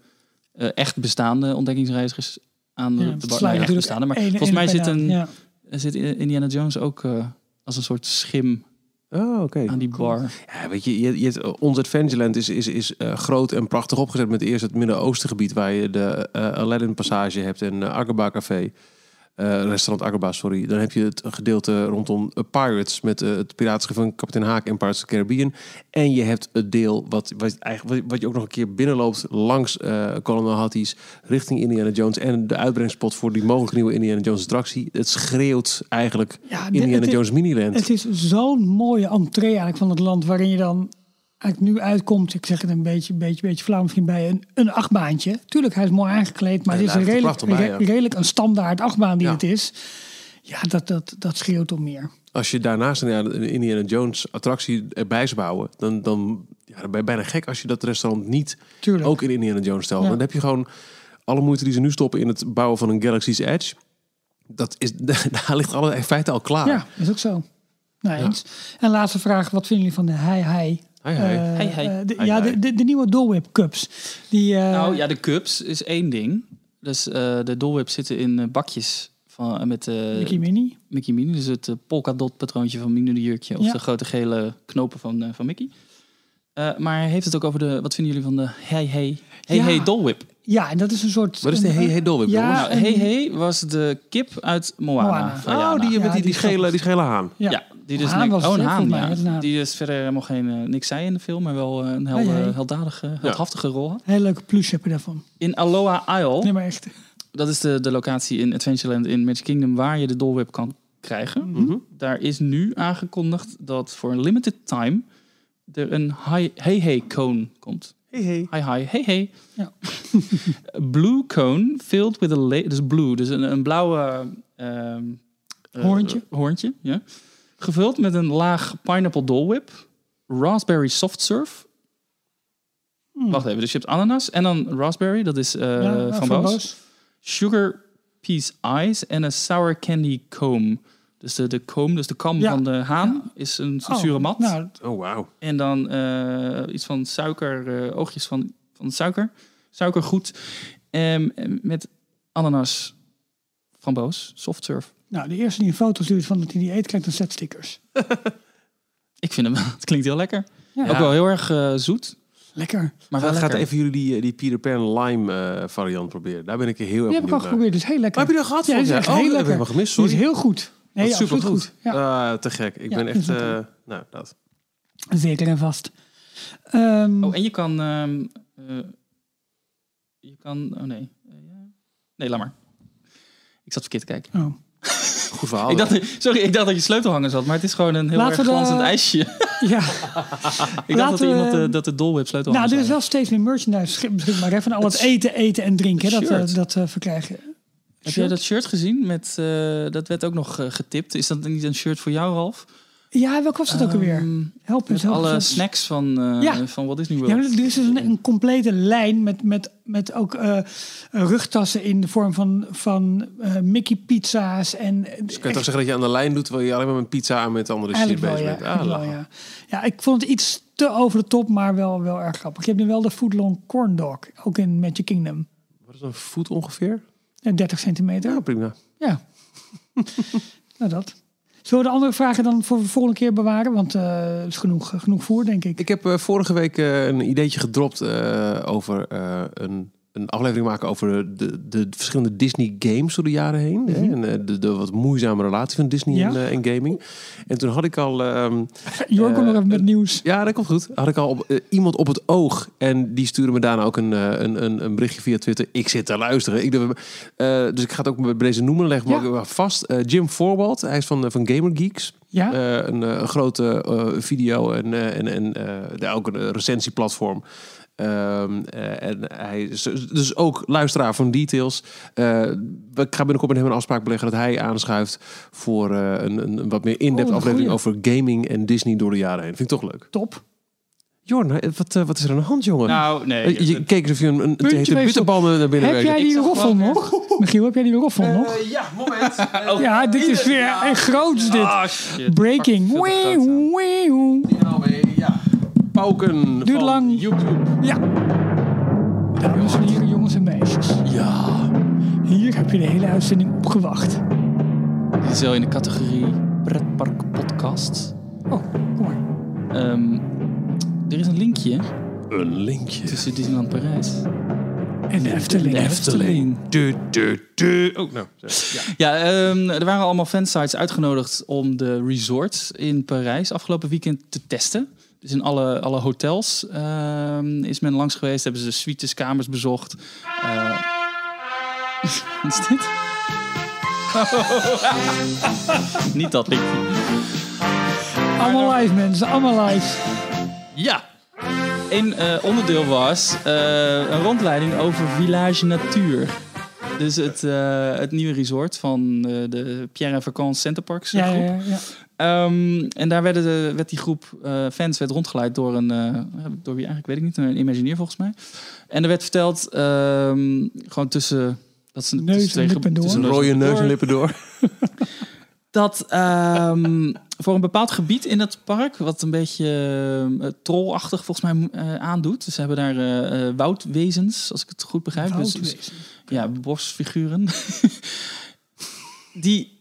eh, echt bestaande ontdekkingsreizigers aan de, Ja, de het bar. Nou, bestaande, maar volgens mij zit, een, ja. zit Indiana Jones ook eh, als een soort schim Oh, oké. aan die bar. Ja, weet je, je, ons Adventureland is, is, is eh, groot en prachtig opgezet met eerst het Midden-Oosten gebied waar je de eh, Aladdin Passage hebt en uh, Café. Eh, restaurant Agrabah, sorry. Dan heb je het gedeelte rondom eh, Pirates met eh, het piratenschip van Kapitein Haak en Pirates of the Caribbean. En je hebt het deel wat, wat, eigenlijk, wat je ook nog een keer binnenloopt langs eh Colonel Hatties richting Indiana Jones en de uitbrengspot voor die mogelijke nieuwe Indiana Jones attractie. Het schreeuwt eigenlijk Ja, Indiana Jones Miniland. Het is zo'n mooie entree eigenlijk van het land waarin je dan eigenlijk nu uitkomt. Ik zeg het een beetje, beetje, beetje flauw misschien bij een, een achtbaantje. Tuurlijk, hij is mooi aangekleed, maar Ja, het is een redelijk, bij, re- redelijk een standaard achtbaan die Ja. het is. Ja, dat, dat, dat schreeuwt om meer. Als je daarnaast een, ja, Indiana Jones attractie erbij zou bouwen, dan, dan, ja, dan ben je bijna gek als je dat restaurant niet Tuurlijk. ook in Indiana Jones stelt. Ja. Dan heb je gewoon alle moeite die ze nu stoppen in het bouwen van een Galaxy's Edge. Dat is, daar ligt alle in feite al klaar. Ja, is ook zo. Nou, eens. En laatste vraag, wat vinden jullie van de Hi Hi? Hi, hi. eh, eh, de, Hi, ja, de, de, de nieuwe Dole Whip Cups. Die, eh, Nou ja, de cups is één ding. Dus eh, de Dole Whip zitten in bakjes van, met eh, Mickey Minnie. Mickey Minnie. Dus het eh, polka dot patroontje van Minnie de Jurkje. Of Ja. de grote gele knopen van, van Mickey. Eh, maar hij heeft het ook over de... Wat vinden jullie van de Hey Hey... Hey Ja. Hey Dole Whip? Ja, en dat is een soort... Wat is de Hey Hey Dole Whip, Ja? Nou, Hey Hey was de kip uit Moana. Moana. Oh, die met Ja, die, die, grappig. die schele haan. Ja. Die dus Haan was oh, een hè, haan, volgens mij. ja. Is. Die dus verder helemaal geen eh, niks zei in de film, maar wel eh, een helde, Hey, hey. helddadige, heldhaftige rol had. Hele leuke plush heb je daarvan. In Aloha Isle, Nee, maar echt. dat is de, de locatie in Adventureland in Magic Kingdom waar je de Dole Whip kan krijgen. Mhm. Daar is nu aangekondigd dat voor een limited time er een hi- Hey Hey cone komt. Hey hey. Hi hi, hey hey. Ja. blue cone filled with a dus blue, dus een, een blauwe ehm, eh, Hoorntje. hoorntje, ja. Gevuld met een laag pineapple Dole Whip, raspberry soft serve. Wacht even, dus je hebt ananas en dan raspberry, dat is eh Hmm. Ja, van Boos. Sugar Peas Ice en een sour candy comb. Dus de, de comb, dus de kam Ja, van de haan, is een Oh, zure mat. Nou, Oh, wauw. En dan eh, iets van suiker, eh, oogjes van, van suiker. Suikergoed. Ehm, met ananas, framboos, soft serve. Nou, de eerste die een foto stuurt van dat hij die eet, krijgt een set stickers. Ik vind hem, het klinkt heel lekker. Ja. Ook wel heel erg eh, zoet, Lekker. maar wel Gaat lekker. even jullie die, eh, die Peter Pan lime eh, variant proberen. Daar ben ik heel erg Die heb ik al naar. geprobeerd, dus heel lekker. Maar heb je dat gehad? Ja, is echt jaar? heel oh, dat heb ik lekker. gemist, Die is sorry. heel goed. Nee, supergoed. goed. Ja, Ah, te gek. Ik Ja, ben echt... eh, nou, dat. zeker en vast. Ehm, Oh, en je kan... ehm, eh, je kan... Oh nee. Ja. Nee, laat maar. Ik zat verkeerd te kijken. oh. Goed verhaal. Ik dacht, sorry, ik dacht dat je sleutelhanger zat, maar het is gewoon een heel Laten erg de- glanzend ijsje. Ja, ik dacht dat er iemand eh, dat de dolweb sleutelhanger nou, er is wel steeds meer merchandise beschikbaar. Hè, van al het eten, eten en drinken. hè, Dat, eh, dat eh, verkrijgen. Heb jij dat shirt gezien? Met, eh, dat werd ook nog eh, getipt. Is dat niet een shirt voor jou, Ralf? Ja, welke was dat ook alweer? Ehm, Help eens. Help alle eens. snacks van, eh Ja. van Walt Disney Ja, World. er is dus een, een complete lijn met, met, met ook eh, rugtassen in de vorm van, van eh, Mickey pizza's. En, Dus kan je toch zeggen dat je aan de lijn doet... terwijl je alleen maar met pizza en met andere shit bezig ja. bent? Ah, wel, lachen. ja. ja, ik vond het iets te over de top, maar wel, wel erg grappig. Je hebt nu wel de footlong corn dog, ook in Magic Kingdom. Wat is een voet ongeveer? En 30 centimeter. Ja, prima. Ja. nou, dat. Zullen we de andere vragen dan voor de volgende keer bewaren? Want eh het is genoeg, genoeg voer, denk ik. Ik heb eh, vorige week eh, een ideetje gedropt eh, over eh, een, een aflevering maken over de, de verschillende Disney games door de jaren heen. hè? En eh, de, de wat moeizame relatie van Disney Mhm. Ja. en, eh, en gaming. En toen had ik al... Jor komt eh, nog even met nieuws. ja, dat komt goed. Had ik al op, eh, iemand op het oog. En die stuurde me daarna ook een, eh, een, een, een berichtje via Twitter. Ik zit te luisteren. Ik, eh, dus ik ga het ook bij deze noemen. Leg Ja. ook wel vast. Eh, Jim Forwald. Hij is van, eh, van Gamer Geeks. Ja? Eh, een, eh, grote eh, video en, eh, en, en eh, ook een recensieplatform. Ehm, eh, en hij is dus ook luisteraar van Details. Eh, ik ga binnenkort met hem een afspraak beleggen dat hij aanschuift voor eh, een, een, een wat meer in-depth Oh, aflevering goeie. over gaming en Disney door de jaren heen. Vind ik toch leuk. Top. Jorn, wat, wat is er aan de hand, jongen? Nou, nee. Je keek alsof je een, een hete naar binnen Heb jij die roffel nog? Michiel, heb jij die roffel nog? Eh, ja, moment. ja, dit is weer een groots dit. Ah. Breaking. Groot. Wee, wee, wee. ja. Pauken Duurt van lang. YouTube. Ja. Dames en heren, jongens en meisjes. Ja. Hier heb je de hele uitzending op gewacht. Dit is wel in de categorie pretpark podcast. Oh, kom maar. Ehm, er is een linkje Een linkje. tussen Disneyland Parijs. En de Efteling. De Efteling. Du, du, du. Oh, nou. Ja. Ja, ehm, er waren allemaal fansites uitgenodigd om de resorts in Parijs afgelopen weekend te testen. Dus in alle, alle hotels ehm, is men langs geweest, hebben ze suites, kamers bezocht. Eh, wat is dit? Niet dat linkje. Allemaal live, mensen. Allemaal live. Ja. Een eh, onderdeel was eh, een rondleiding over Village Natuur. Dus het, het nieuwe resort van de Pierre en Vacances Centerparks Ja, groep. ja, ja. Ehm, en daar werden de, werd die groep eh, fans werd rondgeleid door een, eh, door wie eigenlijk weet ik niet, een Imagineer volgens mij. En er werd verteld, ehm, gewoon tussen dat ze Neus tussen en twee lippen door. tussen Een rode neus en lippen door. dat ehm, voor een bepaald gebied in het park, wat een beetje uh, trollachtig volgens mij eh, aandoet. Dus ze hebben daar woudwezens, als ik het goed begrijp. Dus- ja, bosfiguren. Die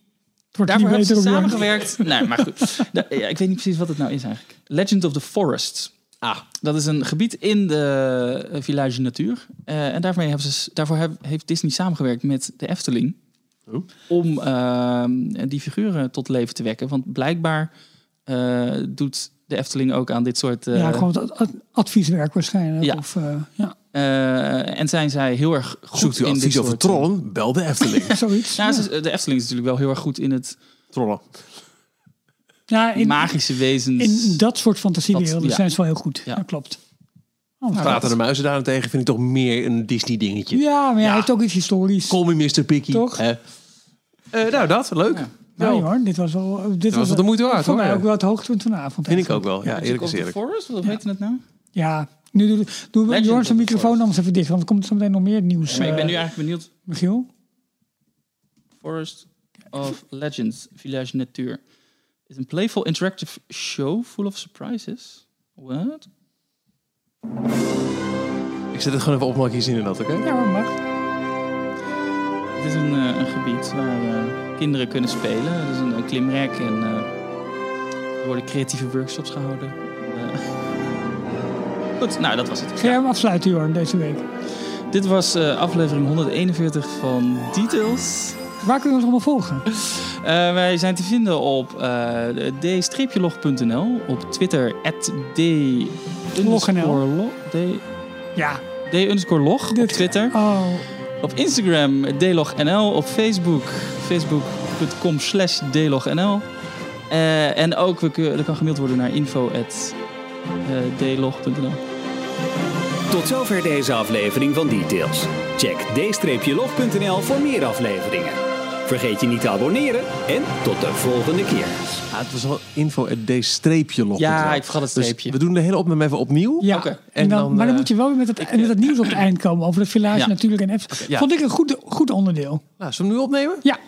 wordt Daarvoor hebben ze samengewerkt. nee, maar goed. Ja, ik weet niet precies wat het nou is eigenlijk. Legend of the Forest. Ah, dat is een gebied in de eh, Village Natuur. Eh, en daarmee hebben ze, daarvoor heb- heeft Disney samengewerkt met de Efteling. Oh. Om ehm, die figuren tot leven te wekken. Want blijkbaar eh, doet de Efteling ook aan dit soort... eh, Ja, gewoon het ad- advieswerk waarschijnlijk. Ja. Of, eh, ja, eh, en zijn zij heel erg goed Zoekt u in dit advies over soort, eh, trollen? Bel de Efteling. zoiets. Ja, ze- de Efteling is natuurlijk wel heel erg goed in het trollen. Ja, in, magische wezens. in dat soort fantasiewerelden ja. zijn ze wel heel goed. Ja. Dat klopt. Oh, Nou, Praten de muizen daarentegen vind ik toch meer een Disney dingetje. ja, maar ja, hij heeft ook iets historisch. Call me Mr. Picky. Toch? Hè? Eh, nou, dat. Leuk. Nee hoor, dit was wel... Dit was wel de moeite waard, Voor hoor, mij ja. ook wel het hoogtepunt van de avond. Vind ik ook wel. Ja, eerlijk is eerlijk. Forest, wat heet het nou? Ja, nu doe, doe Jorn zijn microfoon anders even dicht, want er komt zo meteen nog meer nieuws. maar ik ben eh, nu eigenlijk benieuwd. Michiel? Forest of Legends, Village Natuur. is een playful interactive show full of surprises. What? Ik zet het gewoon even op, mag je zien in dat, oké? Ja, maar mag. Het is een, eh, een gebied waar eh, kinderen kunnen spelen. Het is een, een klimrek en eh, er worden creatieve workshops gehouden. Eh, Goed, nou dat was het. Ga jij hem afsluiten, Jorn, deze week? Dit was eh, aflevering 141 van Details. Waar kunnen we ons allemaal volgen? Eh, wij zijn te vinden op eh, d-log.nl, op Twitter at d log, d, Ja. d underscore log op Twitter. Oh, Op Instagram dlognl, op Facebook facebook.com slash dlognl. Eh, en ook, we er kan gemaild worden naar info at eh. Tot zover deze aflevering van Details. Check d-log.nl voor meer afleveringen. Vergeet je niet te abonneren en tot de volgende keer. Ah, het was wel info at d-log. Ja, ik vergat het Dus streepje. we doen de hele opname even opnieuw. ja. Oké. En En dan, dan, maar dan eh, moet je wel weer met het, met het nieuws op het eind komen over de village Ja. natuurlijk en ja. Vond ik een goed, goed onderdeel. Nou, zullen we hem nu opnemen? Ja.